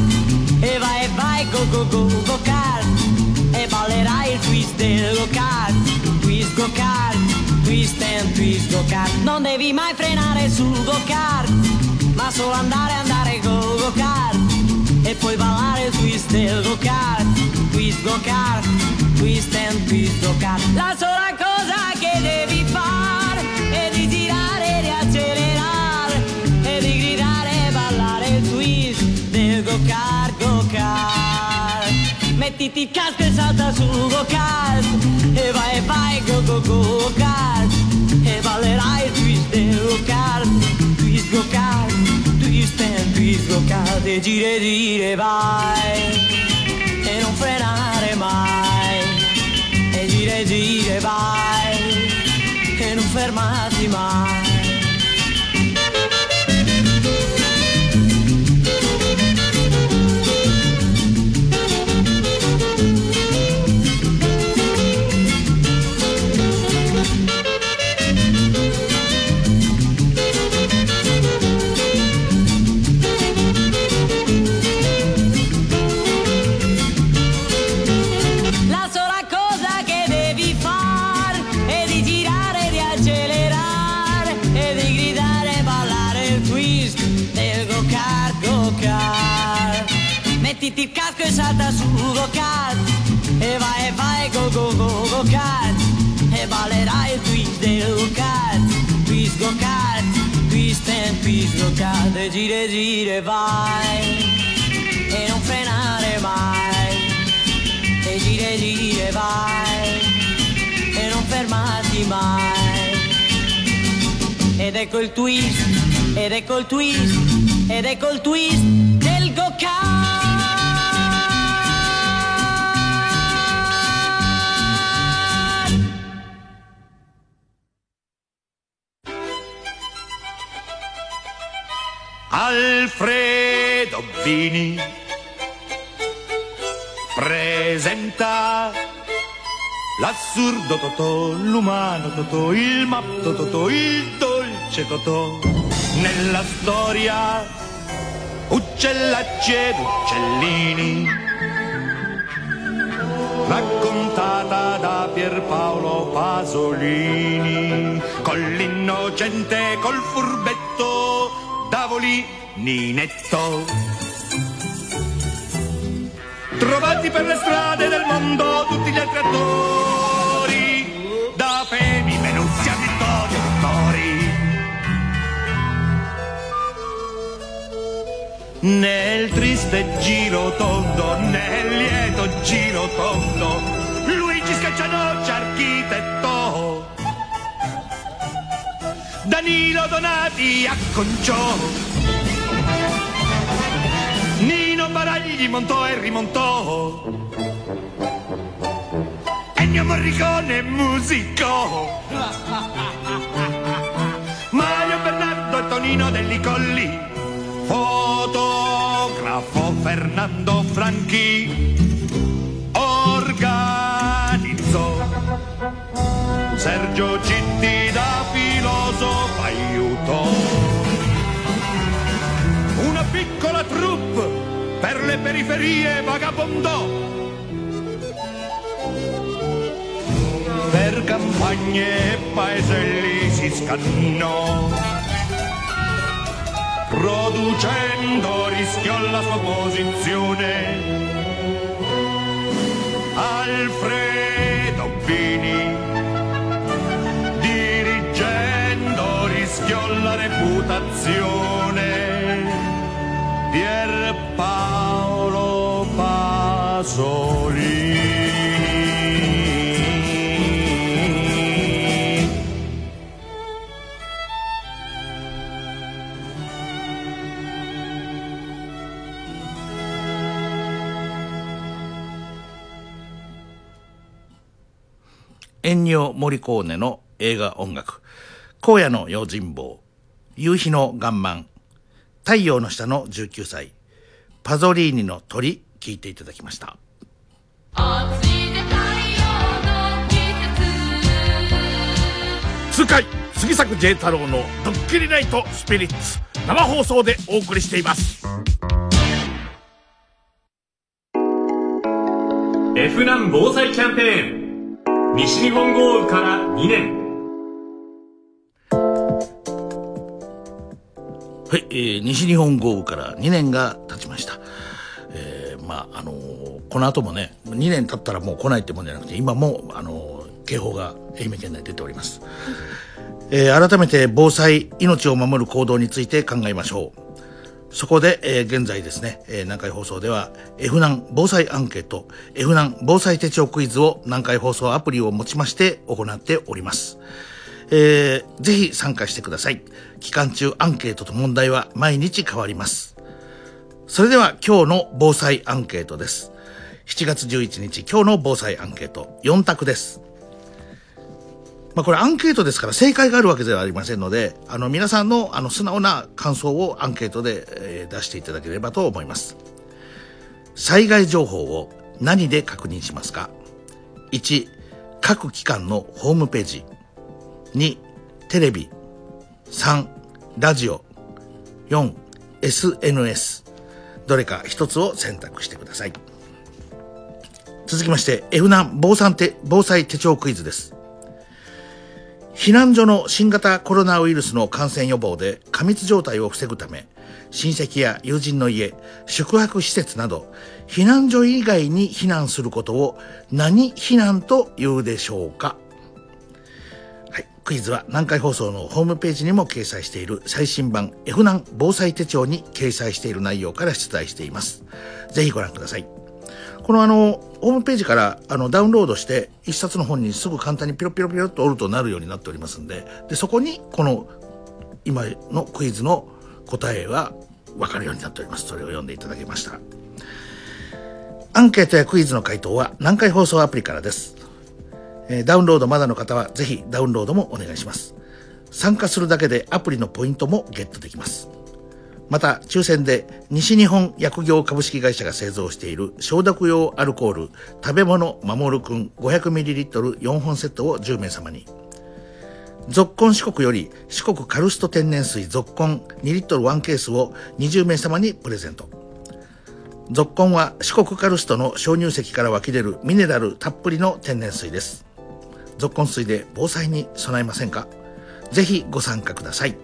E vai e vai go go go go kart e ballerai il twist del go-kart. Twist go-kart, twist and twist go-kart. Non devi mai frenare sul go-kart, ma solo andare andare go go-kart. E poi ballare il twist del go-kart, twist go-kart, twist and twist go-kart. La sola cosa che devi fare è di girare e di accelerare. E di go-kart, go-kart. Mettiti il casco e salta sul go-kart e vai e vai go go go go-kart e ballerai il twist del go-kart, twist go-kart, twist and twist go-kart e gire gire vai. E non frenare mai. E gire gire vai. E non fermarti mai Mettiti il casco e salta sul go-kart e vai e vai go go go go-kart e ballerai il twist del go-kart, twist go-kart, twist and twist go-kart e gire gire vai. E non frenare mai. E gire gire vai. E non fermarti mai. Ed ecco il twist ed ecco il twist ed ecco il twist Alfredo Bini presenta l'assurdo Totò, l'umano Totò, il matto Totò, il dolce Totò. Nella storia uccellacci ed uccellini, raccontata da Pierpaolo Pasolini, con l'innocente, col furbetto, Davolininetto. Trovati per le strade del mondo tutti gli altri attori, da Femi, Menuzzi a Vittorio Vittori. Nel triste giro tondo, nel lieto giro tondo, Luigi Scaccianoci architetto, Danilo Donati acconciò, Nino Baragli montò e rimontò, Ennio Morricone musicò, Mario Bernardo e Tonino Delli Colli, fotografo Fernando Franchi, organizzò Sergio Citti da per le periferie vagabondò. Per campagne e paeselli si scannò. Producendo rischiò la sua posizione. Alfredo Bini dirigendo rischiò la reputazione Pierpaolo ソリンニオ・モリコーネの映画音楽、荒野の用心棒。夕日の岩盤、太陽の下の19歳、パゾリーニの鳥、聞いていただきました。痛快杉作 J 太郎のドッキリナイトスピリッツ生放送でお送りしています F 難防災キャンペーン西日本豪雨から2年はい、えー西日本豪雨から2年が経ちました。まあ、あのーこの後もね、2年経ったらもう来ないってもんじゃなくて、今も、あのー警報が愛媛県内出ております。えー改めて防災、命を守る行動について考えましょう。そこで、えー現在ですね、えー南海放送では F 難防災アンケート、F 難防災手帳クイズを南海放送アプリを持ちまして行っております。えーぜひ参加してください。期間中アンケートと問題は毎日変わります。それでは今日の防災アンケートです。7月11日、今日の防災アンケート、4択です。まあこれアンケートですから正解があるわけではありませんので、あの皆さんのあの素直な感想をアンケートで、え出していただければと思います。災害情報を何で確認しますか ?1、各機関のホームページ。2、テレビ。3、ラジオ。4、SNS。どれか一つを選択してください。続きまして、F 難防災手防災手帳クイズです。避難所の新型コロナウイルスの感染予防で過密状態を防ぐため、親戚や友人の家、宿泊施設など、避難所以外に避難することを何避難と言うでしょうか？クイズは南海放送のホームページにも掲載している最新版 F 難防災手帳に掲載している内容から出題しています。ぜひご覧ください。このあの、ホームページからあのダウンロードして、一冊の本にすぐ簡単にピロピロピロっと折るとなるようになっておりますんで、で、そこにこの今のクイズの答えは分かるようになっております。それを読んでいただきました。アンケートやクイズの回答は南海放送アプリからです。えダウンロードまだの方はぜひダウンロードもお願いします。参加するだけでアプリのポイントもゲットできます。また、抽選で西日本薬業株式会社が製造している消毒用アルコール食べ物守るくん 500ml4 本セットを10名様に。ぞっこん四国より四国カルスト天然水ぞっこん2リットル1ケースを20名様にプレゼント。ぞっこんは四国カルストの鍾乳石から湧き出るミネラルたっぷりの天然水です。ぞっこん水で防災に備えませんかぜひご参加ください。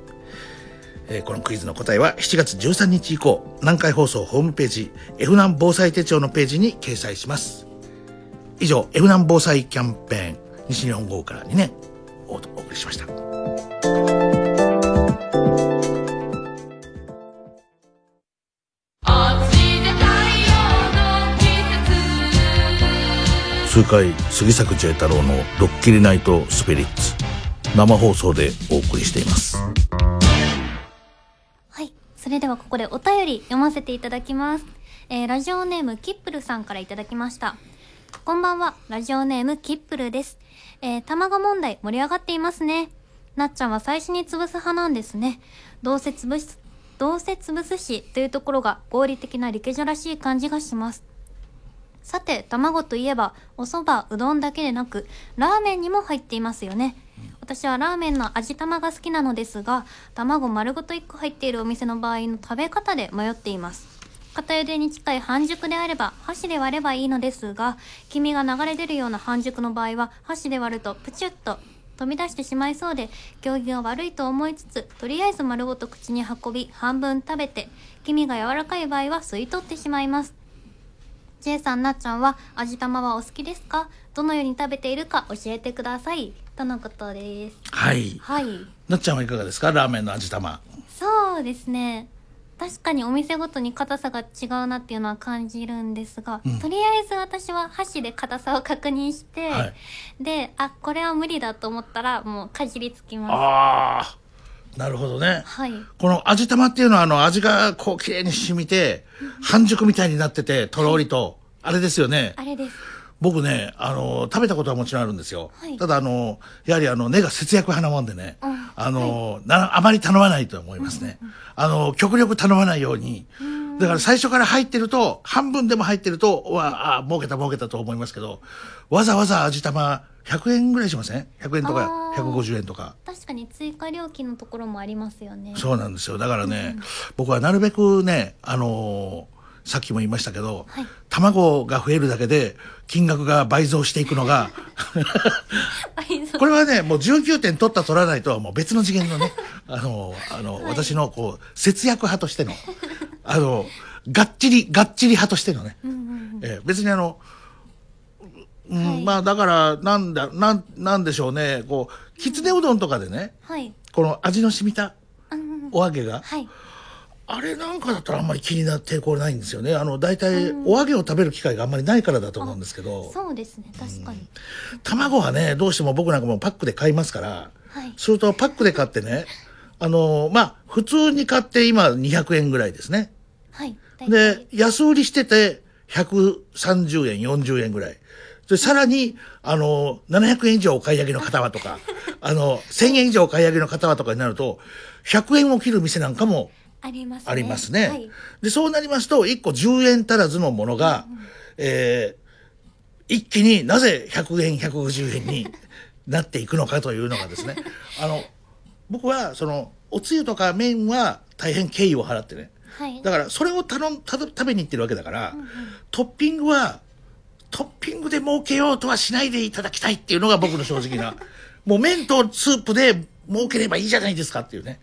えーこのクイズの答えは7月13日以降、南海放送ホームページ、F 難防災手帳のページに掲載します。以上、F 難防災キャンペーン、西日本豪雨から2年、おお送りしました。数回、杉作 J 太郎のドッキリナイトスピリッツ、生放送でお送りしています。はい。それではここでお便り読ませていただきます。えー、ラジオネームキップルさんからいただきました。こんばんは。ラジオネームキップルです。えー、卵問題盛り上がっていますね。なっちゃんは最初に潰す派なんですね。どうせ潰す、どうせ潰すしというところが合理的なリケジョらしい感じがします。さて、卵といえば、お蕎麦、うどんだけでなく、ラーメンにも入っていますよね。私はラーメンの味玉が好きなのですが、卵丸ごと1個入っているお店の場合の食べ方で迷っています。片茹でに近い半熟であれば、箸で割ればいいのですが、黄身が流れ出るような半熟の場合は、箸で割るとプチュッと飛び出してしまいそうで、行儀が悪いと思いつつ、とりあえず丸ごと口に運び、半分食べて、黄身が柔らかい場合は吸い取ってしまいます。J さん、なっちゃんは味玉はお好きですか？どのように食べているか教えてください。とのことです。はい。はい。なっちゃんはいかがですか？ラーメンの味玉。そうですね。確かにお店ごとに硬さが違うなっていうのは感じるんですが、うんとりあえず私は箸で硬さを確認して、はいで、あ、これは無理だと思ったらもうかじりつきます。ああ、なるほどね。はい。この味玉っていうのは、あの、味がこう、綺麗に染みて、半熟みたいになってて、とろりと。あれですよね。あれです。僕ね、あの、食べたことはもちろんあるんですよ。はいただ、あの、やはりあの、根が節約派なもんでね、うんあの、なあまり頼まないと思いますね。あの、極力頼まないように。だから最初から入ってると、半分でも入ってると、わあ、儲けた儲けたと思いますけど、わざわざ味玉100円ぐらいしません ?100 円とかあー。150円とか。確かに追加料金のところもありますよね。そうなんですよ。だからね、僕はなるべくね、あのーさっきも言いましたけど、はい。卵が増えるだけで金額が倍増していくのが、これはね、もう19点取った取らないとはもう別の次元のね、あの、あの、私のこう、節約派としての、あの、がっちり、がっちり派としてのね、えー別にあの、うんはい。まあだから、なんだ、なん、なんでしょうね、こう、きつねうどんとかでね、はい。この味の染みたうんお揚げが、はい。あれなんかだったらあんまり気になってこれないんですよね。あの、大体、お揚げを食べる機会があんまりないからだと思うんですけど、そうですね。確かに、卵はね、どうしても僕なんかもパックで買いますから、はい。するとパックで買ってね、あの、まあ、普通に買って今200円ぐらいですね。はい。で、安売りしてて130円、40円ぐらい。で、さらに、あの、700円以上お買い上げの方はとか、あの、1000円以上お買い上げの方はとかになると、100円を切る店なんかもありますね。ありますね。はい。で、そうなりますと、1個10円足らずのものが、えー一気になぜ100円、150円になっていくのかというのがですね、あの、僕は、その、おつゆとか麺は大変敬意を払ってね、はい。だからそれを頼んた食べに行ってるわけだから、トッピングはトッピングで儲けようとはしないでいただきたいっていうのが僕の正直な もう麺とスープで儲ければいいじゃないですかっていうね、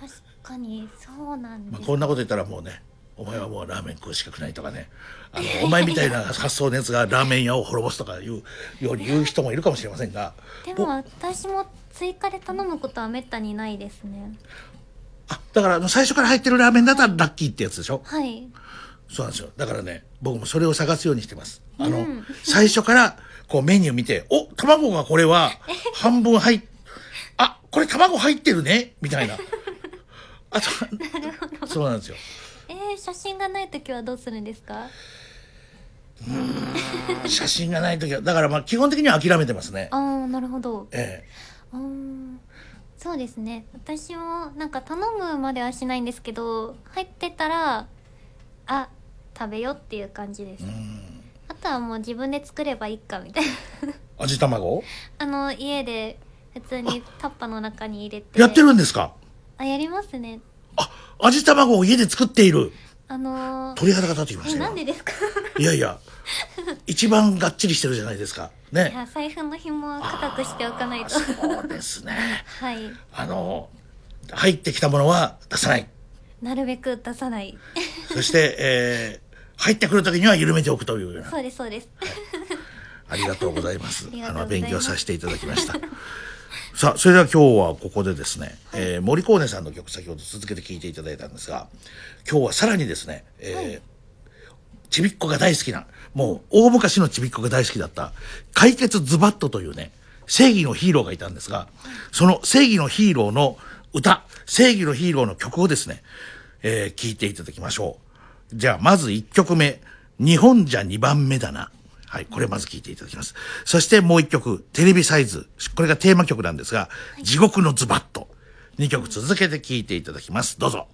確かにそうなんです、まあ、こんなこと言ったらもうねお前はもうラーメン食う資格ないとかね。あのお前みたいな発想のやつがラーメン屋を滅ぼすとかいうように言う人もいるかもしれませんが。でも私も追加で頼むことはめったにないですね。あだから最初から入ってるラーメンだったらラッキーってやつでしょ？はいそうなんですよ。だからね、僕もそれを探すようにしてます。あの、うん最初から、こうメニュー見て、お、卵がこれは、半分入っ、あ、これ卵入ってるねみたいな。あと、そうなんですよ。えー、写真がない時はどうするんですか？写真がないときは、だからまあ基本的には諦めてますねあ。あなるほどえうーんそうですね私もなんか頼むまではしないんですけど入ってたらあ食べよっていう感じです。あとはもう自分で作ればいいかみたいな。え 味卵？あの家で普通にタッパの中に入れて。やってるんですか？あやりますね。あ、味卵を家で作っている。あのー、鳥肌が立ってきましえたよ。なんでですか？いやいや、一番がっちりしてるじゃないですか。いね。や財布の紐は固くしておかないと。そうですね。はい。あの、入ってきたものは出さない。なるべく出さない。そして、えー入ってくるときには緩めておくというような。そうですそうです ありがとうございます。あの、勉強させていただきました。さあ、それでは今日はここでですね、えー森コーネさんの曲先ほど続けて聴いていただいたんですが、今日はさらにですね、えーちびっこが大好きな、もう大昔のちびっこが大好きだった、解決ズバットというね、正義のヒーローがいたんですが、その正義のヒーローの歌、正義のヒーローの曲をですね、えー聞いていただきましょう。じゃあ、まず1曲目、日本じゃ2番目だな。はい、これまず聞いていただきます。そしてもう1曲、テレビサイズ。これがテーマ曲なんですが、地獄のズバッと。2曲続けて聞いていただきます。どうぞ。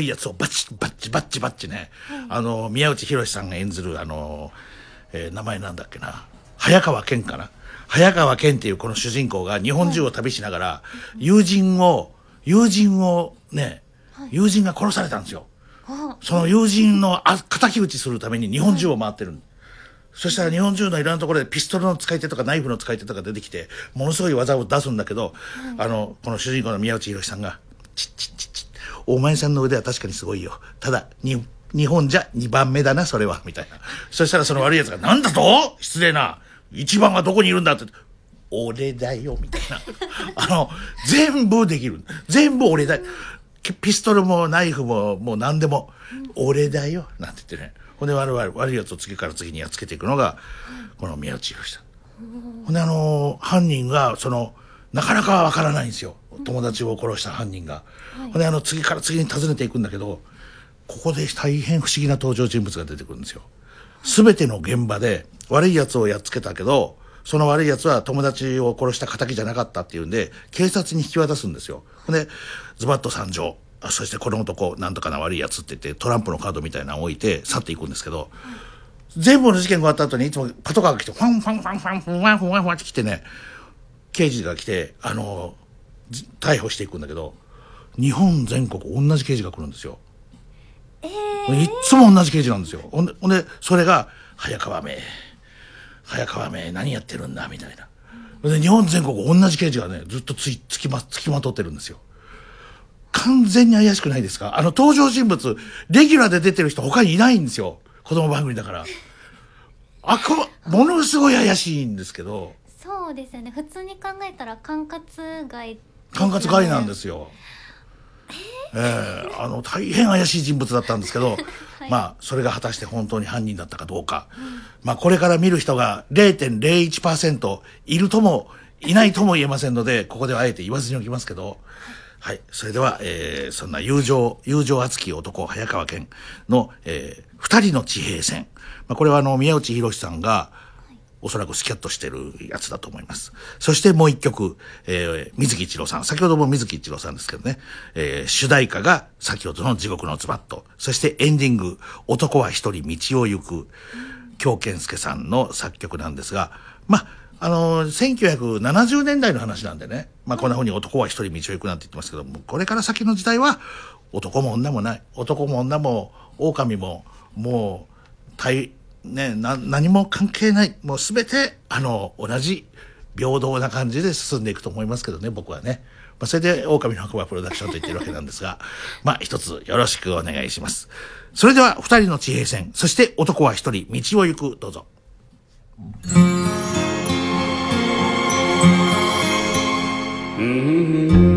悪いやつをバチバッチバッチバッチね、あの、宮内博さんが演ずる、あの、えー名前なんだっけな、早川健かな。早川健っていうこの主人公が日本中を旅しながら、友人を、友人をね、友人が殺されたんですよ。その友人のあ敵討ちするために日本中を回ってるん。そしたら日本中のいろんなところでピストルの使い手とかナイフの使い手とか出てきて、ものすごい技を出すんだけど、あの、この主人公の宮内博さんが、チッチッチッ、お前さんの腕は確かにすごいよ。ただ、に、日本じゃ2番目だな、それは、みたいな。そしたらその悪い奴が、なんだと？失礼な。一番はどこにいるんだって。俺だよ、みたいな。あの、全部できる。全部俺だ。ピストルもナイフももう何でも、俺だよ、なんて言ってね。ほんで悪い悪いやつを次から次にやっつけていくのが、この宮内博さん。ほんであの犯人が、その、なかなかわからないんですよ。友達を殺した犯人が。ほんであの次から次に訪ねていくんだけど、ここで大変不思議な登場人物が出てくるんですよ。すべての現場で悪い奴をやっつけたけど、その悪い奴は友達を殺した仇じゃなかったっていうんで、警察に引き渡すんですよ。ほんで、ズバッと参上。あそしてこの男、なんとかな悪い奴って言って、トランプのカードみたいなのを置いて去っていくんですけど、全部の事件が終わった後にいつもパトカーが来て、ファンファンファンファンファンファンファンファンって来てね、刑事が来て、あの、じ逮捕していくんだけど、日本全国同じ刑事が来るんですよ。いっつも同じ刑事なんですよ。ほんで、ほんでそれが、早川め、早川め、何やってるんだ、みたいな。で、日本全国同じ刑事がね、ずっとつい、つきま、つきまとってるんですよ。完全に怪しくないですか？あの、登場人物、レギュラーで出てる人他にいないんですよ。子供番組だから。あ、こ、ものすごい怪しいんですけど、そうですよね普通に考えたら管轄外管轄外なんですすよ。ええあの、大変怪しい人物だったんですけど、まあ、それが果たして本当に犯人だったかどうか。まあ、これから見る人が0.01%いるとも、いないとも言えませんので、ここではあえて言わずにおきますけど、はい。それでは、えーそんな友情、友情熱き男、早川健の、えー二人の地平線。まあ、これはあの、宮内博さんが、おそらくスキャットしてるやつだと思います。そしてもう一曲、えー、水木一郎さん。先ほども水木一郎さんですけどね。えー主題歌が先ほどの地獄のズバット。そしてエンディング、男は一人道を行く。京健介さんの作曲なんですが、まあ、あの1970年代の話なんでね。まあ、こんな風に男は一人道を行くなんて言ってますけども、これから先の時代は、男も女もない。男も女も、狼も、もう、対、ね、な、何も関係ない。もうすべて、あの、同じ、平等な感じで進んでいくと思いますけどね、僕はね。まあ、それで、狼の白馬プロダクションと言ってるわけなんですが、まあ、一つよろしくお願いします。それでは、二人の地平線、そして男は一人、道を行く、どうぞ。ラ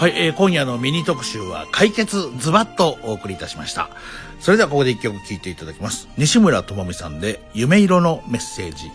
はい、えー今夜のミニ特集は解決ズバッとお送りいたしました。それではここで一曲聴いていただきます。西村智美さんで夢色のメッセージ。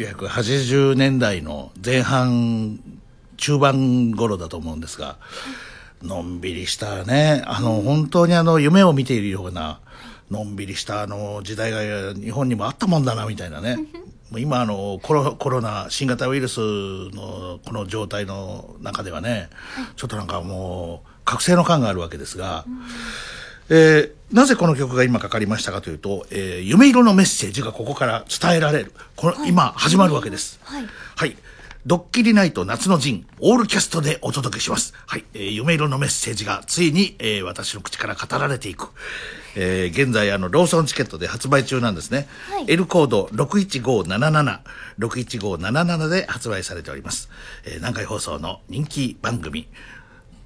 1980年代の前半、中盤頃だと思うんですが、のんびりしたね、あの、本当にあの、夢を見ているような、のんびりしたあの、時代が日本にもあったもんだな、みたいなね。今あのコロ、コロナ、新型ウイルスのこの状態の中ではね、ちょっとなんかもう、覚醒の感があるわけですが、えーなぜこの曲が今かかりましたかというと、えー夢色のメッセージがここから伝えられる。この、今始まるわけです。はいはい。ドッキリナイト夏の陣、オールキャストでお届けします。はい。えー夢色のメッセージがついに、えー私の口から語られていく。えー現在、あの、ローソンチケットで発売中なんですね。はい L コード61577、61577で発売されております。えー南海放送の人気番組、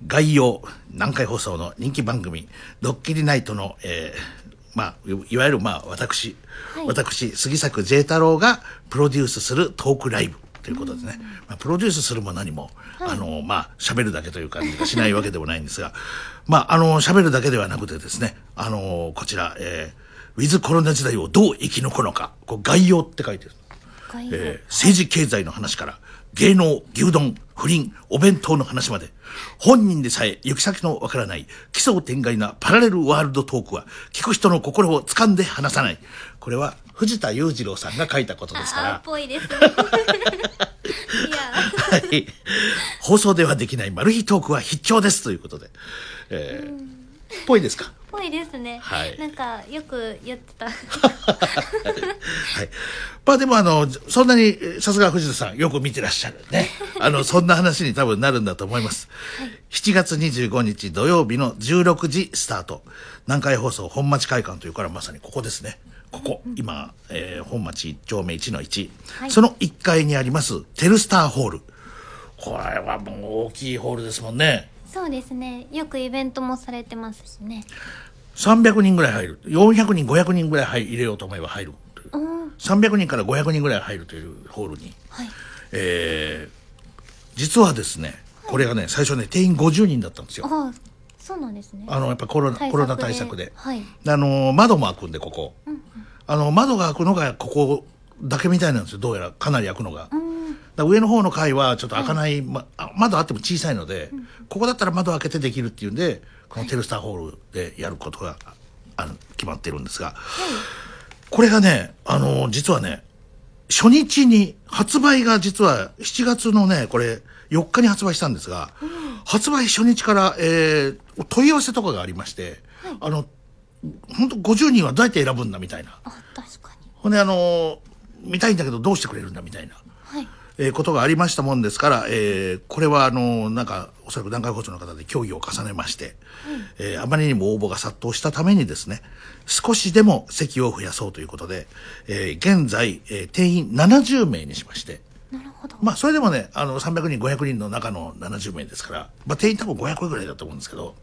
概要、南海放送の人気番組、ドッキリナイトの、えーまあ、いいわゆる、まあ、私、はい私、杉作 J 太郎がプロデュースするトークライブということですね。まあ、プロデュースするも何も、あの、まあ、喋るだけという感じがしないわけでもないんですが、まあ、あの、喋るだけではなくてですね、あの、こちら、えー、ウィズコロナ時代をどう生き抜くのか、こう概要って書いてる。えー政治経済の話から芸能牛丼不倫お弁当の話まで。本人でさえ行き先のわからない奇想天外なパラレルワールドトークは聞く人の心を掴んで離さない。これは藤田裕次郎さんが書いたことですかあーっらぽいですね。いや。はい。放送ではできないマル秘トークは必聴ですということで、えーぽいですか？ぽいですね、はいなんかよく言ってた はい。まあでもあの、そんなに、えーさすが藤田さん、よく見てらっしゃるね。あの、そんな話に多分なるんだと思います。7月25日土曜日の16時スタート。南海放送本町会館というからまさにここですね。ここ、今、えー本町1丁目1の1、はいその1階にあります、テルスターホール。これはもう大きいホールですもんね。そうですね。よくイベントもされてますしね。300人ぐらい入る。400人、500人ぐらい入入れようと思えば入る。という。うん300人から500人ぐらい入るというホールに、はい。えー実はですねこれがね最初ね定員50人だったんですよ。あそうなんですね。あのやっぱコロナ対策で。コロナ対策で、はい。あの窓も開くんでここ、あの窓が開くのがここだけみたいなんですよ。どうやらかなり開くのが、だから上の方の階はちょっと開かない、まあ窓あっても小さいので、ここだったら窓開けてできるっていうんでこのテルスターホールでやることがあの決まってるんですが、これがね、あの、実はね、初日に、発売が実は7月のね、これ、4日に発売したんですが、発売初日から、えー問い合わせとかがありまして、あの、本当50人はどうやって選ぶんだみたいな。ほんで、あの、見たいんだけどどうしてくれるんだみたいな。はいえーことがありましたもんですから、えーこれはあのなんかおそらく南海放送の方で協議を重ねまして、えーあまりにも応募が殺到したためにですね少しでも席を増やそうということで、えー現在、えー定員70名にしましてなるほど。まあそれでもねあの300人500人の中の70名ですから、まあ、定員多分500ぐらいだと思うんですけど、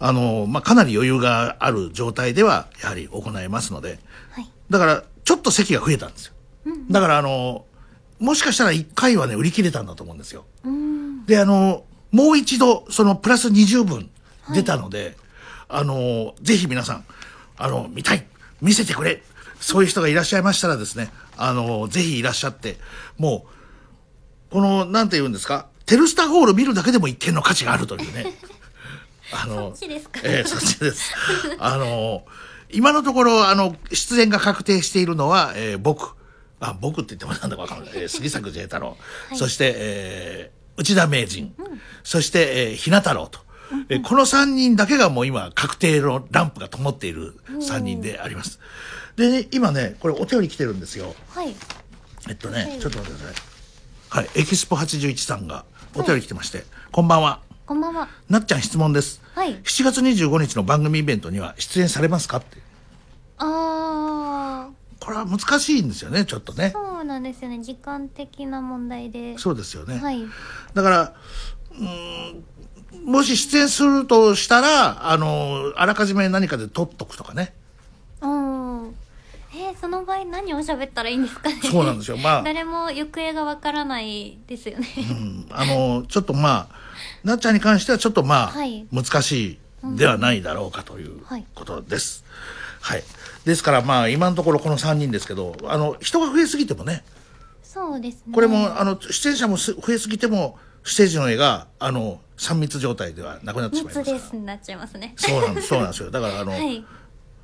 あのまあ、かなり余裕がある状態ではやはり行えますので、はい。だから、ちょっと席が増えたんですよ。だから、あの、もしかしたら1回はね、売り切れたんだと思うんですよ。で、あの、もう一度、そのプラス20分出たので、あの、ぜひ皆さん、あの、見たい、見せてくれ、そういう人がいらっしゃいましたらですね、あの、ぜひいらっしゃって、もう、この、なんて言うんですか、テルスターホール見るだけでも一見の価値があるというね。あの、そっちですか？ええそっちです。あの、今のところ、あの、出演が確定しているのは、えー僕、あ、僕って言ってもなんだかわかんない。えー杉作 J 太郎、そして、えー内田名人、そして、えーひな太郎と。えーこの3人だけがもう今、確定のランプが灯っている3人であります。で、ね、今ね、これお便り来てるんですよ。はいえっとね、ちょっと待ってください。はい、エキスポ81さんがお便り来てまして、こんばんは。こんばんはなっちゃん質問です。はい7月25日の番組イベントには出演されますかって。あーこれは難しいんですよね、ちょっとね。そうなんですよね時間的な問題でそうですよね。はいだから、うーん、もし出演するとしたら、あの、あらかじめ何かで撮っとくとかね。うんえーその場合何を喋ったらいいんですかねそうなんですよまあ誰も行方がわからないですよねうんあの、ちょっとまあ、なっちゃんに関してはちょっとまあ、はい難しいではないだろうかというはいことです。はい。ですからまあ、今のところこの3人ですけど、あの、人が増えすぎてもね、そうですね。これも、あの、出演者もす増えすぎても、ステージの絵が、あの、3密状態ではなくなってしまいます密から。ですになっちゃいますね。そうなんです、そうなんですよ。だから、あの、はい。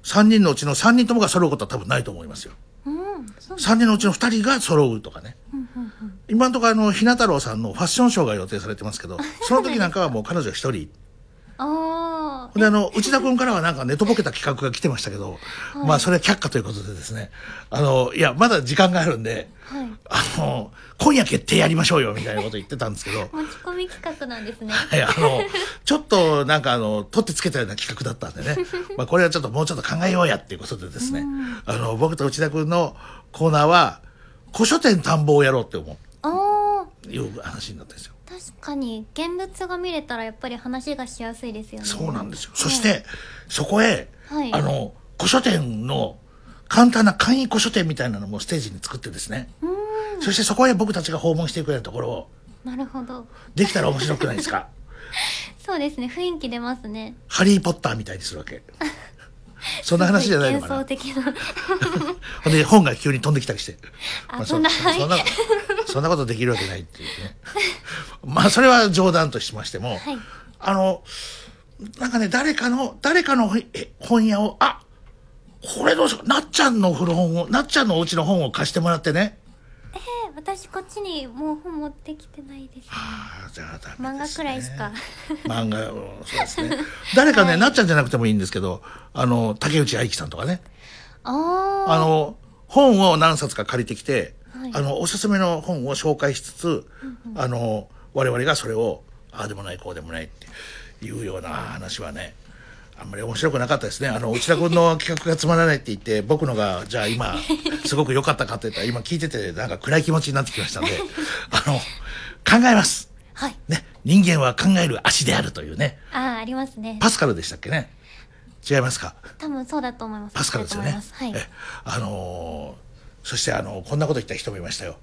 3人のうちの3人ともが揃うことは多分ないと思いますよ。うんそう3人のうちの2人が揃うとかね。今のところ、あの、ひな太郎さんのファッションショーが予定されてますけど、その時なんかはもう彼女1人、ああで、あの、内田君からはなんか寝とぼけた企画が来てましたけど、まあ、それは却下ということでですね、あの、いや、まだ時間があるんで、はい。あの、今夜決定やりましょうよ、みたいなこと言ってたんですけど、持ち込み企画なんですね。はい、あの、ちょっとなんかあの、取ってつけたような企画だったんでね、まあこれはちょっともうちょっと考えようやっていうことでですね、あの、僕と内田君のコーナーは、古書店探訪をやろうって思ああう、いう話になったんですよ。確かに現物が見れたらやっぱり話がしやすいですよね。そうなんですよ。そして、そこへ、はい。あの、古書店の簡単な簡易古書店みたいなのもステージに作ってですね、そしてそこへ僕たちが訪問していくようなところを、なるほど。できたら面白くないですか？そうですね。雰囲気出ますね。ハリー・ポッターみたいにするわけ。そんな話じゃないのかな。幻想的なで本が急に飛んできたりして。あそんなはいそんな、そんなことできるわけないっていうね。まあ、それは冗談としましても、はいあの、なんかね、誰かの、誰かのえ本屋を、あこれどうしよう、なっちゃんの古本を、なっちゃんのお家の本を貸してもらってね。え私こっちにもう本持ってきてないですね。ああ、じゃあダメ漫画くらいしか。漫画、うんそうですね。誰かね、なっちゃんじゃなくてもいいんですけど、あの、竹内愛樹さんとかね。ああの、本を何冊か借りてきて、はい。あの、おすすめの本を紹介しつつ、あの、我々がそれを、ああでもない、こうでもないっていうような話はね、あんまり面白くなかったですね。あの、内田君の企画がつまらないって言って、僕のが、じゃあ今、すごく良かったかって言ったら、今聞いてて、なんか暗い気持ちになってきましたんで、あの、考えます。はいね。人間は考える足であるというね。ああありますねパスカルでしたっけね。違いますか？多分そうだと思いますパスカルですよね。だと思いあのーそしてあのこんなこと言った人もいましたよ。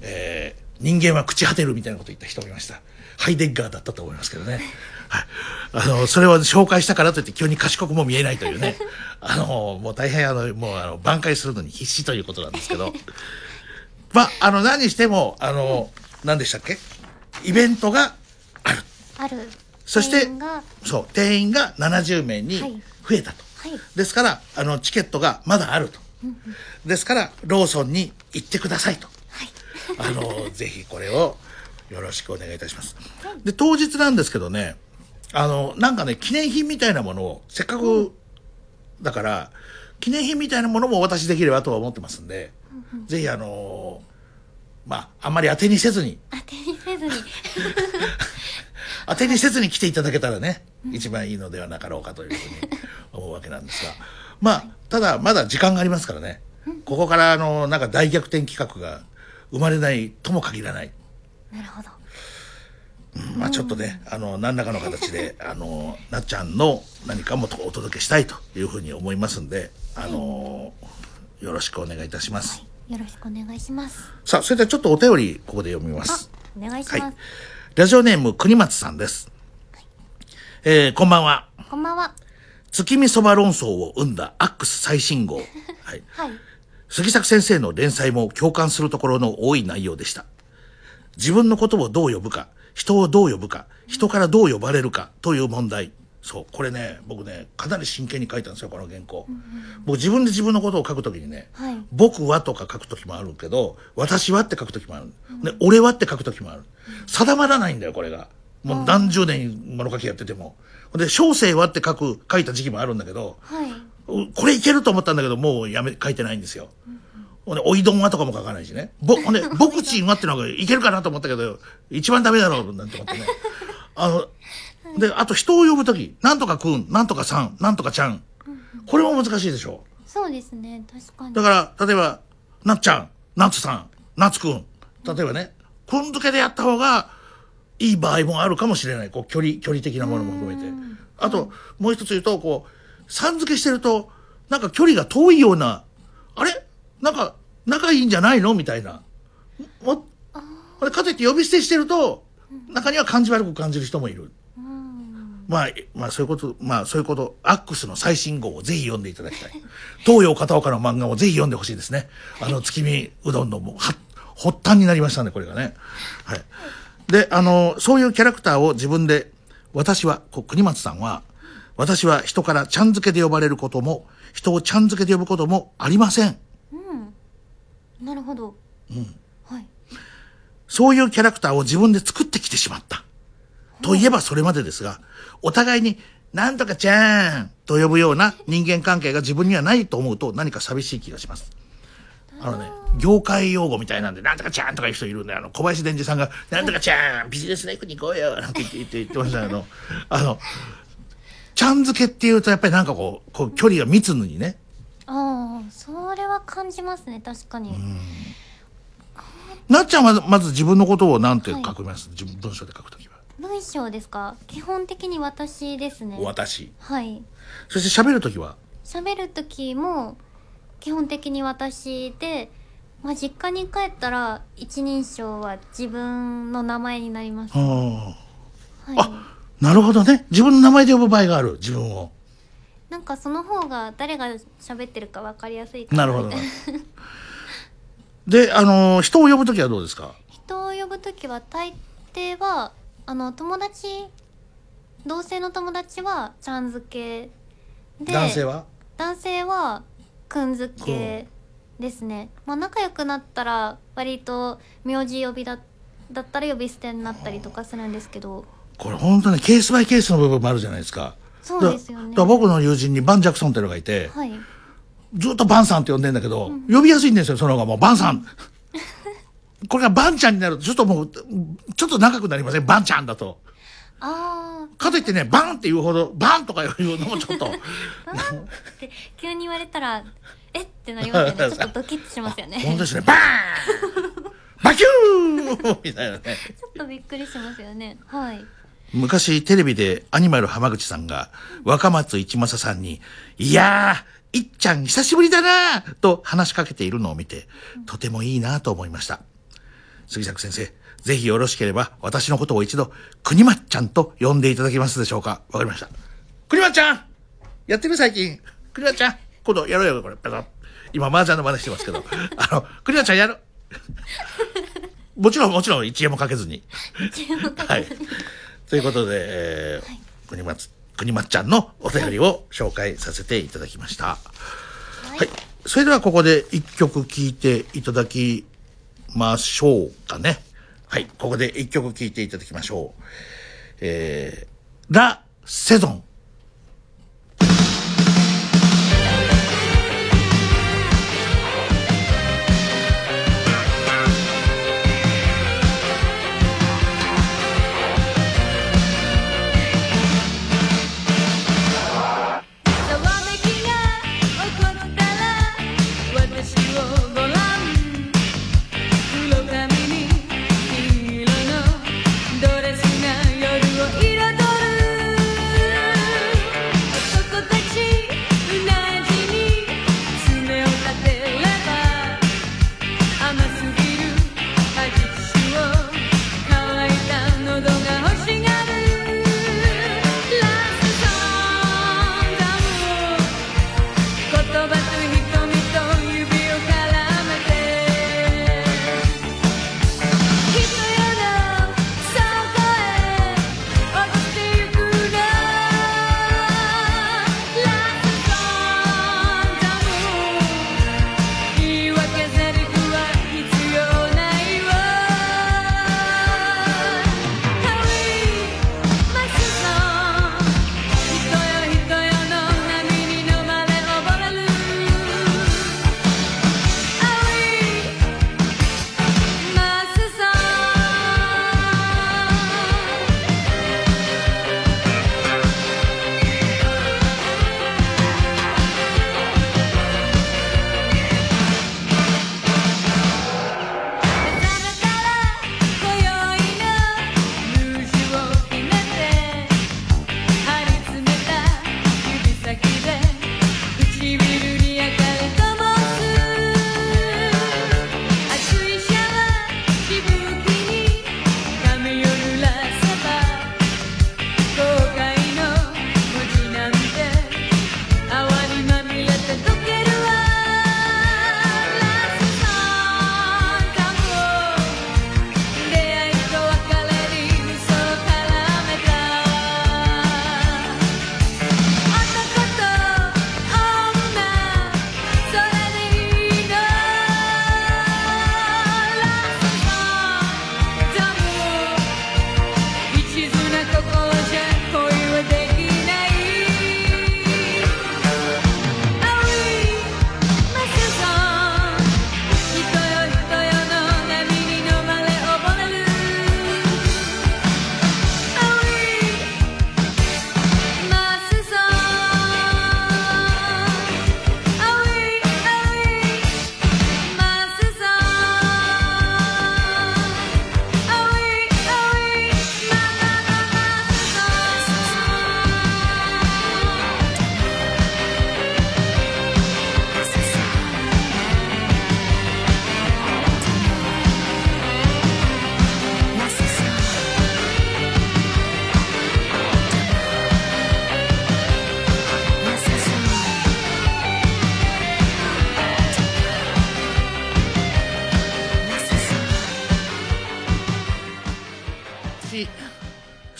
えー人間は朽ち果てるみたいなこと言った人もいました。ハイデッガーだったと思いますけどね。はい。あの、それを紹介したからといって急に賢くも見えないというね。あの、もう大変あの、もうあの、挽回するのに必死ということなんですけど。まあ、あの、何にしても、あの、何でしたっけ？イベントがある。あるそして店員がそう、定員が70名にはい増えたと。はいですから、あの、チケットがまだあると。ですから、ローソンに行ってくださいと。あの、ぜひこれをよろしくお願いいたします。で、当日なんですけどね、あの、なんかね、記念品みたいなものを、せっかく、だから、記念品みたいなものもお渡しできればとは思ってますんで、ぜひあの、まあ、あんまり当てにせずに、当てにせずに。当てにせずに来ていただけたらね、一番いいのではなかろうかというふうに思うわけなんですが。まあ、ただ、まだ時間がありますからね。ここから、あの、なんか大逆転企画が生まれないとも限らない。なるほどまあちょっとね、あの、何らかの形で、あの、なっちゃんの何かもお届けしたいというふうに思いますんで、あの、よろしくお願いいたします。よろしくお願いしますさあ、それではちょっとお便り、ここで読みまあす。お願いしはいます、。ラジオネーム、国松さんです。えー、こんばんは。こんばんは月見そば論争を生んだアックス最新号。はい。はい杉作先生の連載も共感するところの多い内容でした。自分のことをどう呼ぶか、人をどう呼ぶか、人からどう呼ばれるかという問題。そう、これね、僕ね、かなり真剣に書いたんですよ、この原稿。僕自分で自分のことを書くときにね、はい僕はとか書くときもあるけど、私はって書くときもある。で、俺はって書くときもある。定まらないんだよ、これが。もう何十年物書きやってても。で、小生はって書く、書いた時期もあるんだけど、はいこれいけると思ったんだけど、もうやめ、書いてないんですよ。ほんで、おいどんはとかも書かないしね。ぼ、ほんで、ぼくちんはってのがいけるかなと思ったけど、一番ダメだろう、なんて思ってね。あの、で、あと人を呼ぶとき、なんとかくん、なんとかさん、なんとかちゃん。これも難しいでしょ。そうですね確かにだから、例えば、なっちゃん、なつさん、なつくん。例えばね、くん付けでやった方がいい場合もあるかもしれない。こう、距離、距離的なものも含めて。あと、もう一つ言うと、こう、さん付けしてると、なんか距離が遠いような、あれ？なんか、仲いいんじゃないの？みたいな。も、あれ、かといって呼び捨てしてると、中には感じ悪く感じる人もいる。まあ、まあそういうこと、まあそういうこと、アックスの最新号をぜひ読んでいただきたい。東洋片岡の漫画をぜひ読んでほしいですね。あの、月見うどんのもう、は、発端になりましたね、これがね。はい。で、あの、そういうキャラクターを自分で、私は、こう国松さんは、私は人からちゃん付けで呼ばれることも、人をちゃん付けで呼ぶこともありません。なるほど。はい。そういうキャラクターを自分で作ってきてしまった。といえばそれまでですが、お互いになんとかちゃんと呼ぶような人間関係が自分にはないと思うと何か寂しい気がします。あのね、業界用語みたいなんで、なんとかちゃんとかいう人いるんで、あの、小林伝次さんが、なんとかちゃん、ビジネスライフに行こうよ、なんて言って言って言ってました。けど、あの、ちゃん付けっていうと、やっぱりなんかこう、こう距離が密にね、ああそれは感じますね確かに、なっちゃんはまず自分のことをなんて書きます、自分文章で書くときは。文章ですか？基本的に私ですね。私。はい。そして喋るときは、喋る時も基本的に私で、まあ、実家に帰ったら一人称は自分の名前になります、あはあ、い、あなるほどね。自分の名前で呼ぶ場合がある、自分を。なんかその方が誰が喋ってるか分かりやすいかななるほど。で、あのー人を呼ぶときはどうですか？人を呼ぶ時は大抵はあの友達同性の友達はちゃん付けで男性は？男性はくん付けですね、まあ、仲良くなったら割と名字呼びだだったら呼び捨てになったりとかするんですけど。これ本当にケースバイケースの部分もあるじゃないですか。そうですよね。だ僕の友人にバン・ジャクソンっていうのがいて、はい。ずっとバンさんって呼んでんだけど、呼びやすいんですよ、その方がもう。バンさん。これがバンちゃんになると、ちょっともう、ちょっと長くなりません、バンちゃんだと。あかといってね、バンっていうほど、バンとかいうのもちょっと、あって急に言われたらえってなりますよね。ちょっとドキッとしますよね。本当ですね、バーン！バキュー！みたいなね。ちょっとびっくりしますよね。はい昔テレビでアニマル浜口さんが若松一正さんに、いやー、いっちゃん久しぶりだなーと話しかけているのを見て、とてもいいなと思いました。杉作先生、ぜひよろしければ私のことを一度、国まっちゃんと呼んでいただけますでしょうか？わかりました。国まっちゃんやってる最近。国まっちゃん今度やろうよ、これ。今、麻雀の真似してますけど。あの、国まっちゃんやる。もちろん、もちろん、一円もかけずに。はい。ということで、えー国松、国松ちゃんのお便りを紹介させていただきました。はい。それではここで一曲聴いていただきましょうかね。はい。ここで一曲聴いていただきましょう。えー、ラ・セゾン。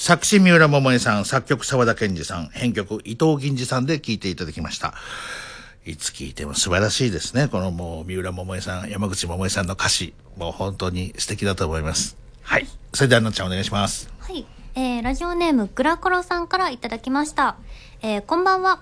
作詞三浦桃江さん作曲沢田研二さん編曲伊藤銀次さんで聴いていただきましたいつ聴いても素晴らしいですねこのもう三浦桃江さん山口百恵さんの歌詞もう本当に素敵だと思いますはいそれではなっちゃんお願いしますはい。えー、ラジオネームグラコロさんからいただきました。えー、こんばんは。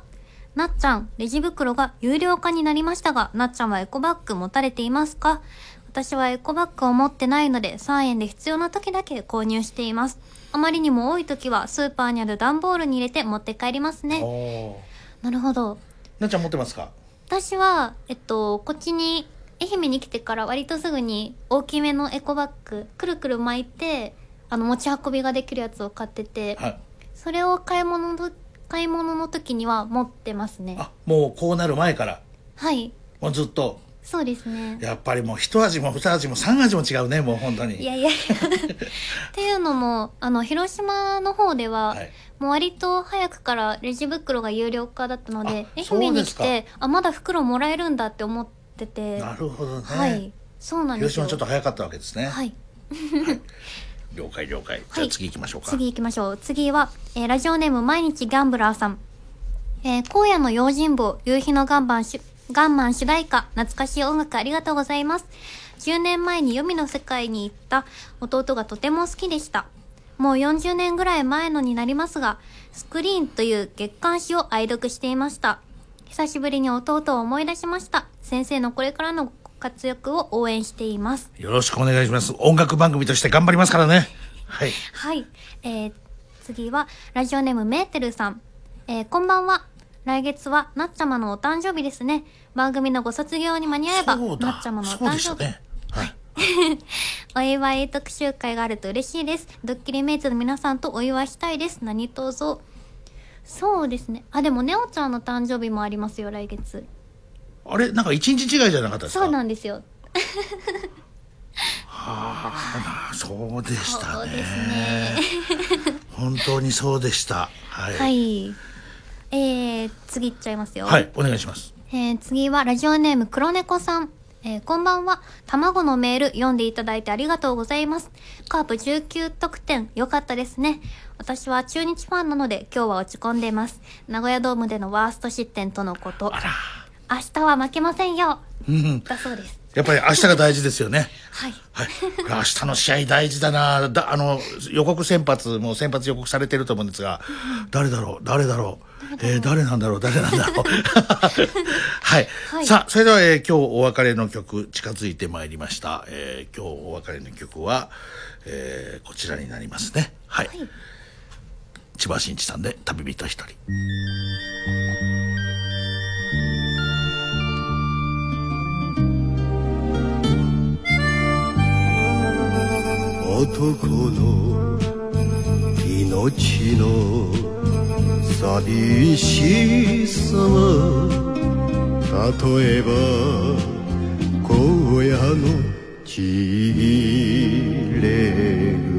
なっちゃん、レジ袋が有料化になりましたが、なっちゃんはエコバッグ持たれていますか？私はエコバッグを持ってないので、3円で必要な時だけ購入しています。あまりにも多い時は、スーパーにある段ボールに入れて持って帰りますね。おなるほど。なっちゃん持ってますか？私は、えっと、こっちに、愛媛に来てから割とすぐに大きめのエコバッグ、くるくる巻いて、あの、持ち運びができるやつを買ってて、はいそれを買い物の、買い物の時には持ってますね。あもうこうなる前から？はい。もうずっと？そうですね。やっぱりもう一味も二味も三味も違うねもう本当にいやいやいや っていうのも、あの、広島の方では、はいもう割と早くからレジ袋が有料化だったので、愛媛に来て、あ、まだ袋もらえるんだって思ってて、なるほどね、はい。そうなんですよ。広島ちょっと早かったわけですね、はい。了解了解じゃあ次行きましょうか、次行きましょう。次は、えーラジオネーム毎日ギャンブラーさん。えー荒野の用心棒、夕日の岩盤し、ガンマン主題歌、懐かしい音楽ありがとうございます。10年前に黄泉の世界に行った弟がとても好きでした。もう40年ぐらい前のになりますが、スクリーンという月刊誌を愛読していました。久しぶりに弟を思い出しました。先生のこれからのご活躍を応援しています。よろしくお願いします音楽番組として頑張りますからねはいはい。えー、次は、ラジオネームメーテルさん。えー、こんばんは。来月は、なっちゃまのお誕生日ですね。番組のご卒業に間に合えば、なっちゃまのお誕生日。お祝い特集会があると嬉しいです。ドッキリメイツの皆さんとお祝いしたいです。何卒。そうですね。あ、でも、ネオちゃんの誕生日もありますよ、来月。あれ？なんか一日違いじゃなかったですか？そうなんですよ。あそうでしたねそうですね。本当にそうでしたはい、はい。えー、次いっちゃいますよ。はい、お願いしますえー次はラジオネーム黒猫さん。えーこんばんは。卵のメール読んでいただいてありがとうございます。カープ19得点、良かったですね。私は中日ファンなので今日は落ち込んでいます。名古屋ドームでのワースト失点とのこと。あら明日は負けませんよ。うんだそうです。やっぱり明日が大事ですよね。はい。はい、明日の試合大事だな。だあの予告先発もう先発予告されてると思うんですが誰だろう？誰だろう？えー誰なんだろう？誰なんだろう？はい、はい。さあそれでは、えー今日お別れの曲近づいてまいりました、えー今日お別れの曲は、えーこちらになりますね。はい、千葉真一さんで「旅人一人」男の命の寂しさは例えば荒野のちぎれ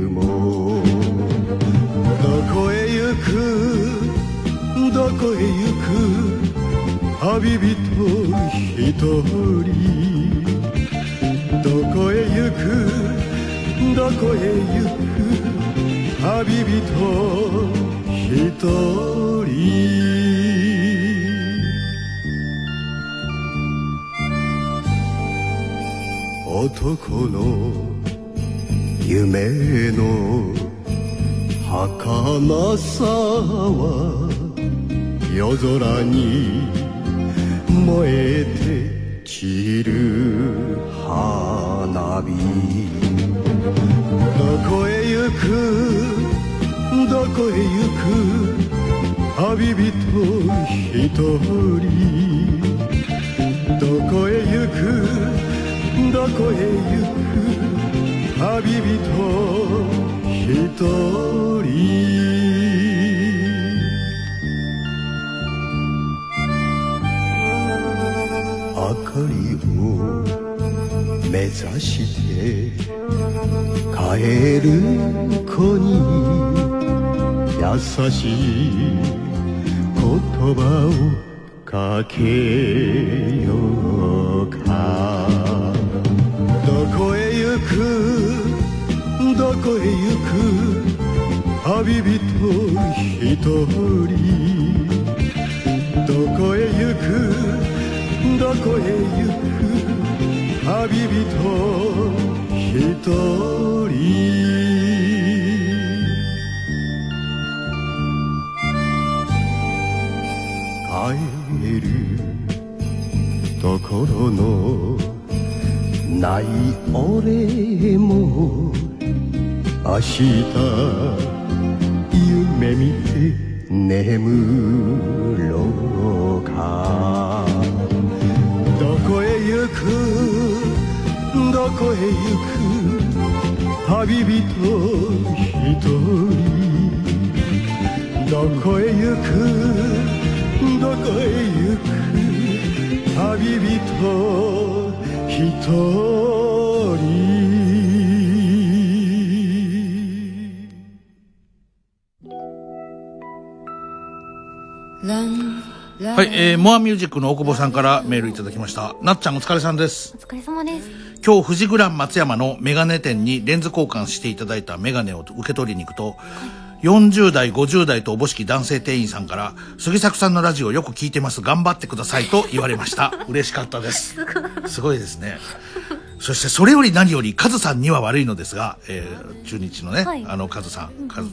雲。どこへ行くどこへ行く旅人一人。どこへ行くどこへ行く旅人一人男の夢の儚さは夜空に燃えて散る花火。どこへ行く？どこへ行く？旅人。一人。どこへ行くどこへ行く旅人。一人。明かりを目指して帰る子に優しい言葉をかけようか。どこへ行くどこへ行く旅人一人。どこへ行くどこへ行く旅人一人帰るところのない俺も明日夢見て眠ろうか。どこへ行く？どこへ行く？旅人一人どこへ行くどこへ行く旅人一人はい、えー、モアミュージックの大久保さんからメールいただきました。なっちゃんお疲れさんです。お疲れ様です今日、富士グラン松山のメガネ店にレンズ交換していただいたメガネを受け取りに行くと、40代、50代とおぼしき男性店員さんから、杉作さんのラジオよく聞いてます。頑張ってくださいと言われました。嬉しかったです。すごいですね。そして、それより何より、カズさんには悪いのですが、えー中日のね、はいあの、カズさん、カズ、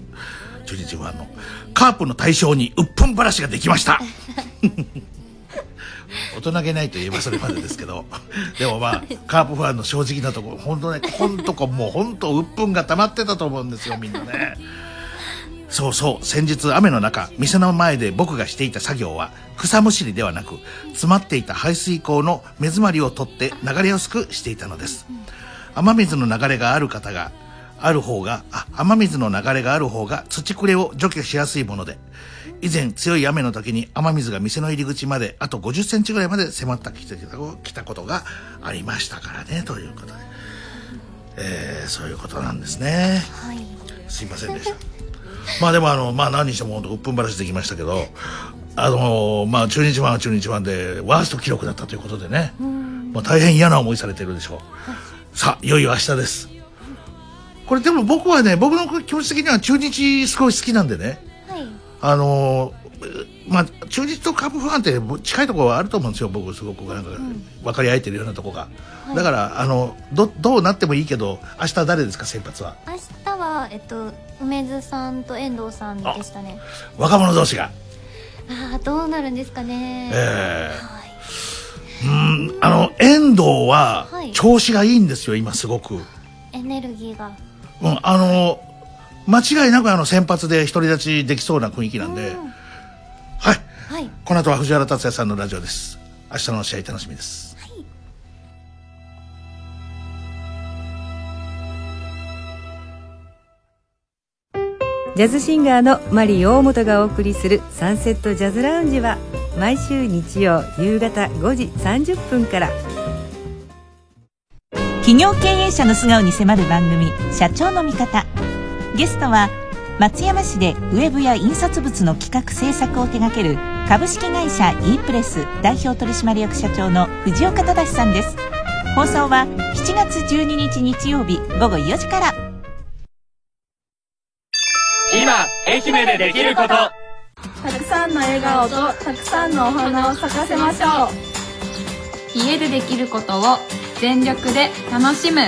中日ファンの、カープの対象に鬱憤話ができました。大人げないと言えばそれまでですけど、でもまあ、カープファンの正直なところ、本当ね、ここんとこもう本当、鬱憤が溜まってたと思うんですよ、みんなね。そうそう、先日雨の中、店の前で僕がしていた作業は、草むしりではなく、詰まっていた排水溝の目詰まりを取って流れやすくしていたのです。雨水の流れがある方が、ある方が、あ、雨水の流れがある方が土くれを除去しやすいもので、以前強い雨の時に雨水が店の入り口まであと50センチぐらいまで迫ってきたことがありましたからね、ということで。えー、そういうことなんですね。はいすいませんでした。まあでもあの、まあ何にしても本当鬱憤話できましたけど、あのまあ中日ファンは中日ファンでワースト記録だったということでね、まあ大変嫌な思いされてるでしょう。さあ、いよいよ明日です。これでも僕はね、僕の気持ち的には中日すごい好きなんでね、はいあのまあ中日とカープファンって近いところはあると思うんですよ、僕すごくなんか分かり合えてるようなとこが。だから、あの、ど、どうなってもいいけど、明日誰ですか、先発は？明日はえっと梅津さんと遠藤さんでしたね若者同士が。ああどうなるんですかねええはいうん、あの、遠藤ははい、調子がいいんですよ、今すごく。エネルギーがうん、あの、間違いなくあの、先発で独り立ちできそうな雰囲気なんで、うんはい。はいこの後は藤原達也さんのラジオです。明日の試合楽しみです。ジャズシンガーのマリー大本がお送りするサンセットジャズラウンジは毎週日曜夕方5時30分から企業経営者の素顔に迫る番組社長の味方ゲストは松山市でウェブや印刷物の企画制作を手掛ける株式会社 e プレス代表取締役社長の藤岡忠さんです。放送は7月12日日曜日午後4時から。今愛媛でできること。たくさんの笑顔とたくさんのお花を咲かせましょう。家でできることを全力で楽しむ。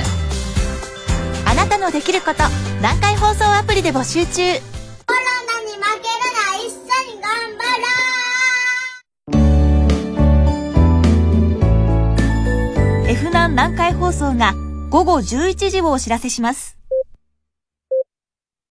あなたのできること南海放送アプリで募集中。コロナに負けるな一緒に頑張ろう。F 南南海放送が午後11時をお知らせします。